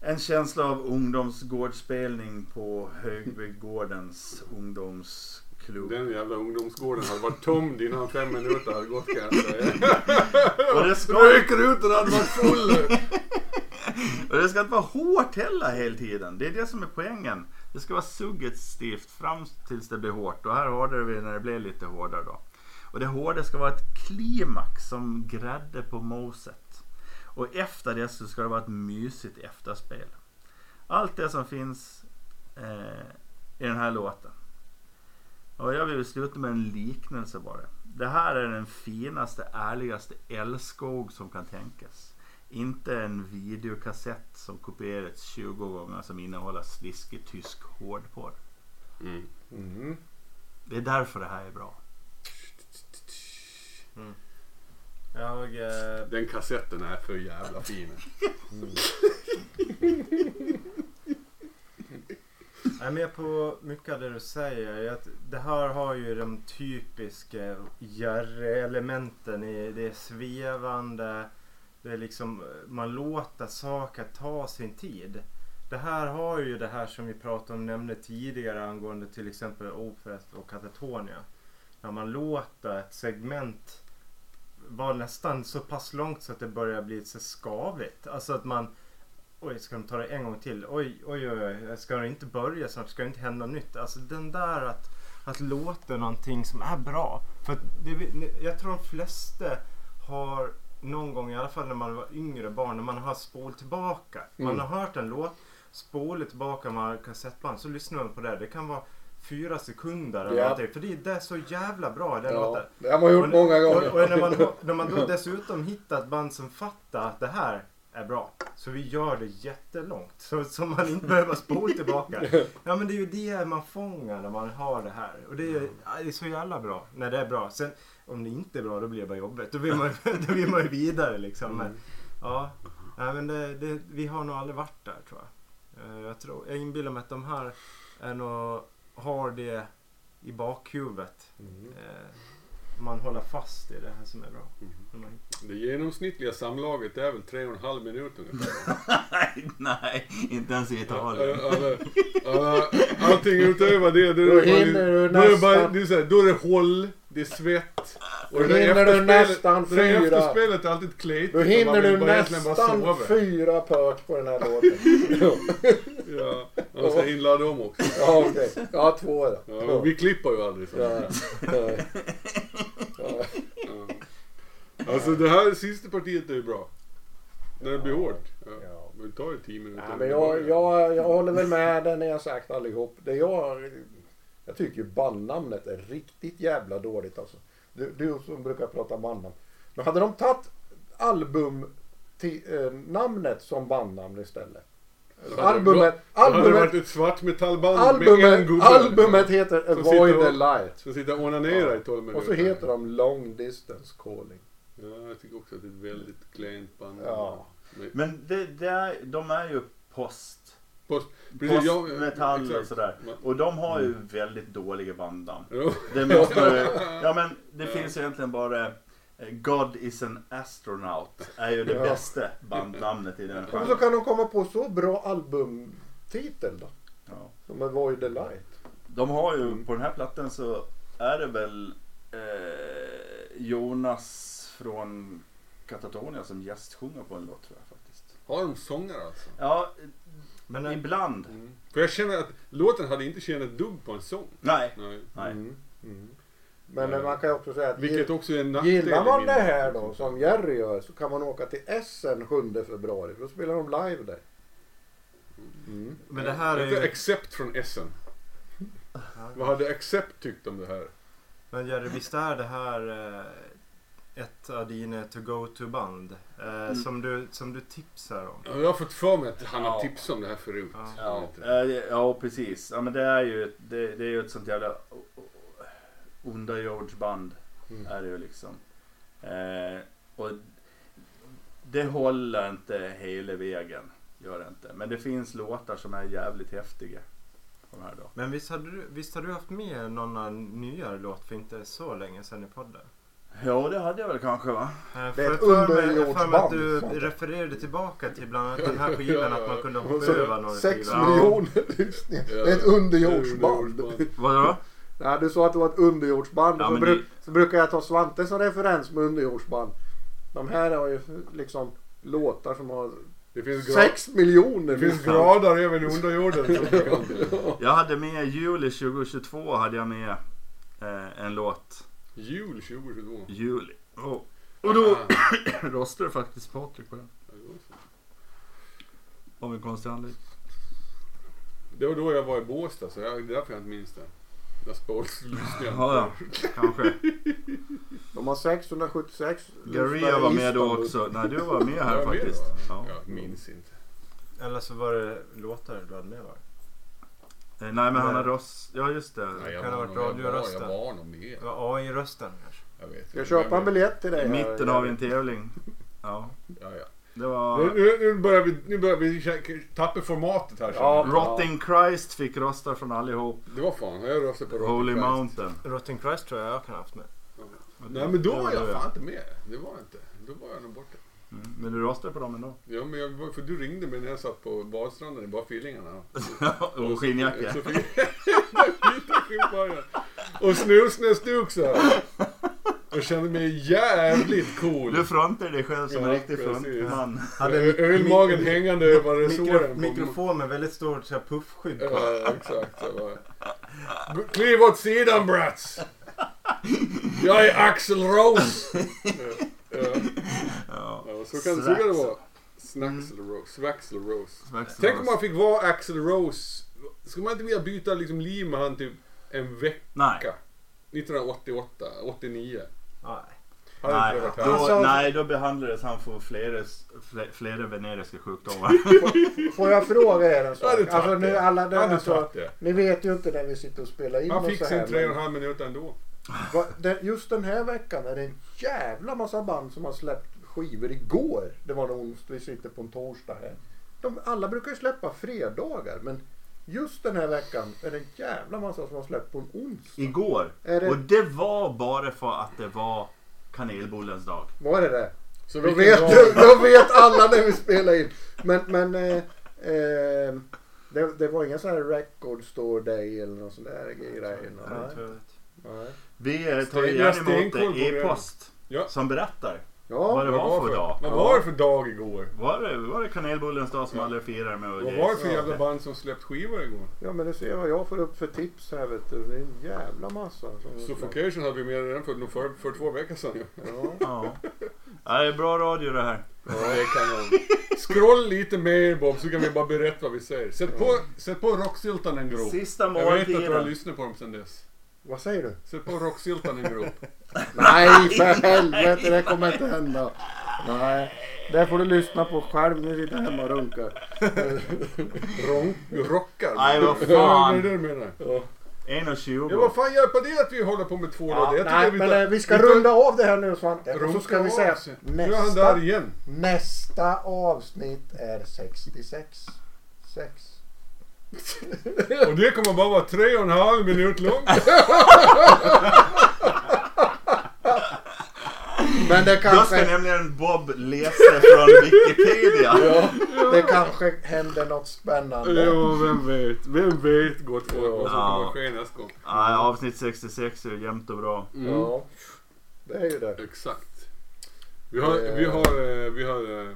en känsla av ungdomsgårdsspelning på Högbygårdens ungdomsklubb. Den jävla ungdomsgården hade varit tömd innan fem minuter hade gått kan jag säga. [LAUGHS] Och det, ska, Rökruten hade varit full. och det ska inte vara hårt heller hela tiden. Det är det som är poängen. Det ska vara suggestivt fram tills det blir hårt. Och här hörde vi när det blev lite hårdare då. Och det hårda ska vara ett klimax som grädde på moset. Och efter det så ska det vara ett mysigt efterspel. Allt det som finns eh, i den här låten. Och jag vill sluta med en liknelse bara. Det här är den finaste, ärligaste älskog som kan tänkas. Inte en videokassett som kopierats 20 gånger som innehåller sliskig tysk hårdporr. Mm. Mm. Det är därför det här är bra. Jag, eh, Den kassetten är för jävla fin. Jag är med på mycket av det du säger. Att det här har ju de typiska Jerry-elementen. Det är svevande. Det är liksom, man låter saker ta sin tid. Det här har ju det här som vi pratade om, nämnde tidigare angående till exempel Opeth och Katatonia. När man låter ett segment vara nästan så pass långt så att det börjar bli så skavigt. Alltså att man Oj, ska de ta det en gång till? Oj, oj, oj, oj. Ska det inte börja snart? Ska det inte hända nytt? Alltså den där att, att låta någonting som är bra. För det, jag tror de flesta har någon gång, i alla fall när man var yngre barn, när man har spolat tillbaka. Man Mm. har hört en låt, spolat tillbaka, man har kassettband, så lyssnar man på det. Det kan vara fyra sekunder eller Ja. någonting. För det, är så jävla bra den Ja, låten. det har man gjort Och- många gånger. Och, och när, man, [LAUGHS] när man då dessutom hittar ett band som fattar att det här är bra. Så vi gör det jättelångt. Så, så man inte behöver spola tillbaka. [LAUGHS] Ja men det är ju det man fångar när man har det här. Och det är, ja, det är så jävla bra när det är bra. Sen om det inte är bra då blir det bara jobbigt. Då vill man, [LAUGHS] då vill man ju vidare liksom. Men, ja, nej, men det, det, vi har nog aldrig varit där tror jag. Eh, Jag, tror, jag inbillar mig att de här är nog, har det i bakhuvudet. Mm. Eh, man håller fast i det här som är bra. När man- Det genomsnittliga samlaget är väl tre och en halv minut ungefär. Nej, [LAUGHS] nej, inte ens i Italien. Alla, alla, allting utöver det, då är det bara, är det, bara, är så här, då är det håll, det är svett. Och Då det hinner du nästan Det fyra. efterspelet är alltid kletigt. Då hinner du nästan fyra pök på den här låten. [LAUGHS] Ja, man ska inladda dem också. ja, okej. Ja, två då. Ja, vi klipper ju aldrig så. Ja, ja. Ja. Ja. Alltså det här sista partiet är ju bra. När det blir hårt. Ja. Ja. Men det tar ju tio minuter. Nej, men jag, jag, jag håller väl med det ni har sagt allihop. Det jag, jag tycker bandnamnet är riktigt jävla dåligt alltså. Du, du som brukar prata bandnamn. Men hade de tagit albumnamnet som bandnamn istället. Det Albumet, Då hade det varit albumet, ett svartmetallband med en albumet, gubbe. albumet heter Avoid the Light. Som sitter och onanerar i 12 minuter. Och så heter de Long Distance Calling. Ja, jag tycker också att det är ett väldigt klent band. Ja. Men, Men det, det är, de är ju post, post, precis, postmetall och sådär. Och de har ju väldigt dåliga bandnamn. Det måste, [LAUGHS] ja men det finns egentligen bara eh, God is an astronaut är ju det Ja. bästa bandnamnet i den Och så genren. kan de komma på så bra albumtitel då. Ja. Som Avoid the Light. De har ju, på den här plattan så är det väl eh, Jonas från Katatonia som gästsjunger på en låt tror jag faktiskt. Har de sångare alltså? Ja, Men eh, ibland. För jag känner att låten hade inte tjänat dugg på en sång. Nej. Nej. Nej. Mm. Mm. Men man kan ju också säga att Vilket också är en gillar man det här då som Jerry gör så kan man åka till Essen 7 februari för då spelar de live där. Mm. men det här är ju... Accept från Essen. Vad hade Accept tyckt om det här? Men Jerry, visst är det här eh, ett av dina to-go-to-band? Eh, som, du, som du tipsar om? Ja, Jag har fått för mig att han har Ja. tipsat om det här förut. Ja. Ja, eh, ja precis. Ja, men det är ju ett, det, det är ju ett sånt jävla underjordsband. Mm. Är det ju liksom. Eh, och det håller inte hela vägen. Gör det inte. Men det finns låtar som är jävligt häftiga. De här då. Men visst, hade du, visst har du haft med någon nyare låt för inte så länge sedan i podden? Ja det hade jag väl kanske va? Eh, Det är för ett underjordsband, att du sånt. refererade tillbaka till bland annat den här skivan att man kunde hoppa över några Sex miljoner lyssningar. Det är ett underjordsband. Vadå? Ja, du sa att det var ett underjordsband. Ja, så, bru- det- så brukar jag ta Svante som referens med underjordsband. De här har ju liksom låtar som har Det finns, gra- sex miljoner det finns grader även under jorden. som man kan- [LAUGHS] Jag hade med juli 2022 hade jag med eh, en låt. Jul 2022. Juli. Oh. Och då [COUGHS] Ah. röstade faktiskt Patrik på den. Av en konstig anledning. Det var då jag var i Båstad så jag, det är därför jag inte minns det. Där [LAUGHS] lyssningen. Ja, ja. Kanske. [LAUGHS] De har 676 Garia var med då också. Nej, du var med Var här jag med faktiskt. då? Ja. Jag minns inte. Eller så var det låtar du hade med va? Eh, Nej, men han har röst... Ja, just det. Nej, jag Kan ha var varit radiorösten. Jag var nog med. Det var AI-rösten kanske? Jag vet Ska jag köpa en biljett till dig? I mitten har vi en tävling. [LAUGHS] Ja, Ja, ja. det Nu, var... nu, nu börjar vi, nu börjar vi tappa formatet här. Ja. Rotting Christ fick röster från allihop. Det var fan, jag röstade på Rocky Holy Christ. Mountain. Rotting Christ tror jag jag kan ha haft med. Nej men då var jag ja. fan inte med. Det var jag inte. Då var jag nog borta. Mm. Men du röstade på dem ändå? Ja men jag, för du ringde mig när jag satt på badstranden i bara fillingarna. [LAUGHS] Och skinnjacka. Och [LAUGHS] snusnäsduk så här. Jag kände mig jävligt cool. Du frontar dig själv som Ja, en riktig frontman. Ö- Ölmagen hängande över resåren. mikrofon med väldigt stort så här, puffskydd på. Ja, exakt. Kliv åt sidan brats! Jag är Axel Rose! [LAUGHS] Ja, ja. Så kan, så kan det vara. Snaxel Rose. Svaxel Rose. Svaxel Tänk om Rose. man fick vara Axel Rose. Ska man inte vilja byta liksom liv med han typ en vecka? Nej. 1988, 89. Nej. Nej, då? Alltså- nej, då behandlades han för flera, fle- flera veneriska sjukdomar. [LAUGHS] Får jag fråga er en sak? Alltså nu alla det alltså. Ni vet ju inte när vi sitter och spelar in Han fick sin tre och en men halv minut ändå. Det- Just den här veckan är det en jävla massa band som har släppt skivor igår. Det var en onsdag, vi sitter på en torsdag här. De, alla brukar ju släppa fredagar men just den här veckan är det en jävla massa som har släppt på en onsdag. Igår. Det- Och det var bara för att det var kanelbullens dag. Var är det? Så Då vet, dag- då vet alla när vi spelar in. Men, men eh, eh, det, det var ingen sån här record store day eller någon sån där grejer. Nej, Nej. Vi eh, tar Sten- gärna emot det. e-post. Ja. Som berättar Ja, vad det var för dag. Vad Ja. var det för dag igår? Var det, var det kanelbullens dag som alla firar med? Vad var det för Ja. jävla band som släppt skivor igår? ja, men du ser vad jag får upp för tips här vet du. Det är en jävla massa. Suffocation hade vi med redan för, för, för två veckor sedan. Ja. Ja. ja, det är bra radio det här. Ja, det kan. Scroll lite mer Bob så kan vi bara berätta vad vi säger. Sätt på, sätt på Rocksyltan en grop. Sista Jag vet att du har måltiden. lyssnat på dem sedan dess. Vad säger du? Sätt på Rocksyltan en grop. Nej, för helvete. Det kommer inte hända. Nej, det får du lyssna på själv när du sitter hemma och runkar. Ronk, rockar. Nej, vad Ja, fan. det är det du menar. Ja. 1.20. Ja, vad fan hjälper det att vi håller på med två Ja? Jag tycker nej, vi men tar- eh, vi ska tar- runda av det här nu Svante. Och så runka ska vi av säga sig. Nu är han där nästa, igen. nästa avsnitt är 66. 6. Och det kommer bara vara tre och en halv minut långt. Men det Då ska kanske, nämligen Bob läsa från Wikipedia. ja, det kanske händer något spännande. Ja, vem vet. Vem vet gott folk vad som Ja. kommer att ske nästa gång. Nej, avsnitt 66 är jämnt och bra. Mm. Ja, det är ju det. Exakt. Vi har, vi har, eh, vi har, eh,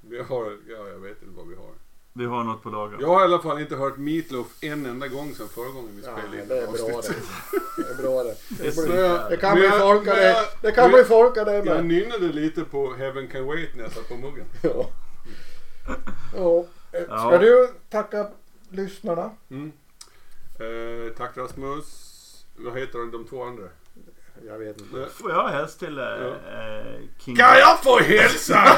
vi har, ja jag vet inte vad vi har. Vi har något på lager. Jag har i alla fall inte hört Meatloaf en enda gång sedan förra gången vi Ja, spelade in det är bra det. Det är bra det. Det är Det, så blir, det kan bli jag- folka men det. kan bli folka det Jag med. nynnade lite på Heaven Can Wait när jag satt på muggen. [LAUGHS] Ja. Ja. eh, Ska Ja. du tacka lyssnarna? Mm. Eh, tack Rasmus. Vad heter de, de två andra? Jag vet inte. Får jag hälsa till eh, Ja. eh, King... Kan jag få hälsa? [LAUGHS]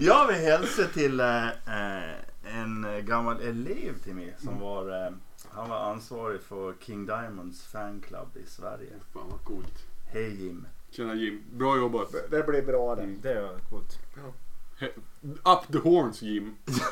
Jag vill hälsa till eh, eh, en gammal elev till mig som var, eh, han var ansvarig för King Diamonds fanclub i Sverige. Fan vad coolt. Hej Jim. Tjena Jim. Bra jobbat. Det blir bra det. Mm. Det var coolt. Up the horns Jim. [LAUGHS]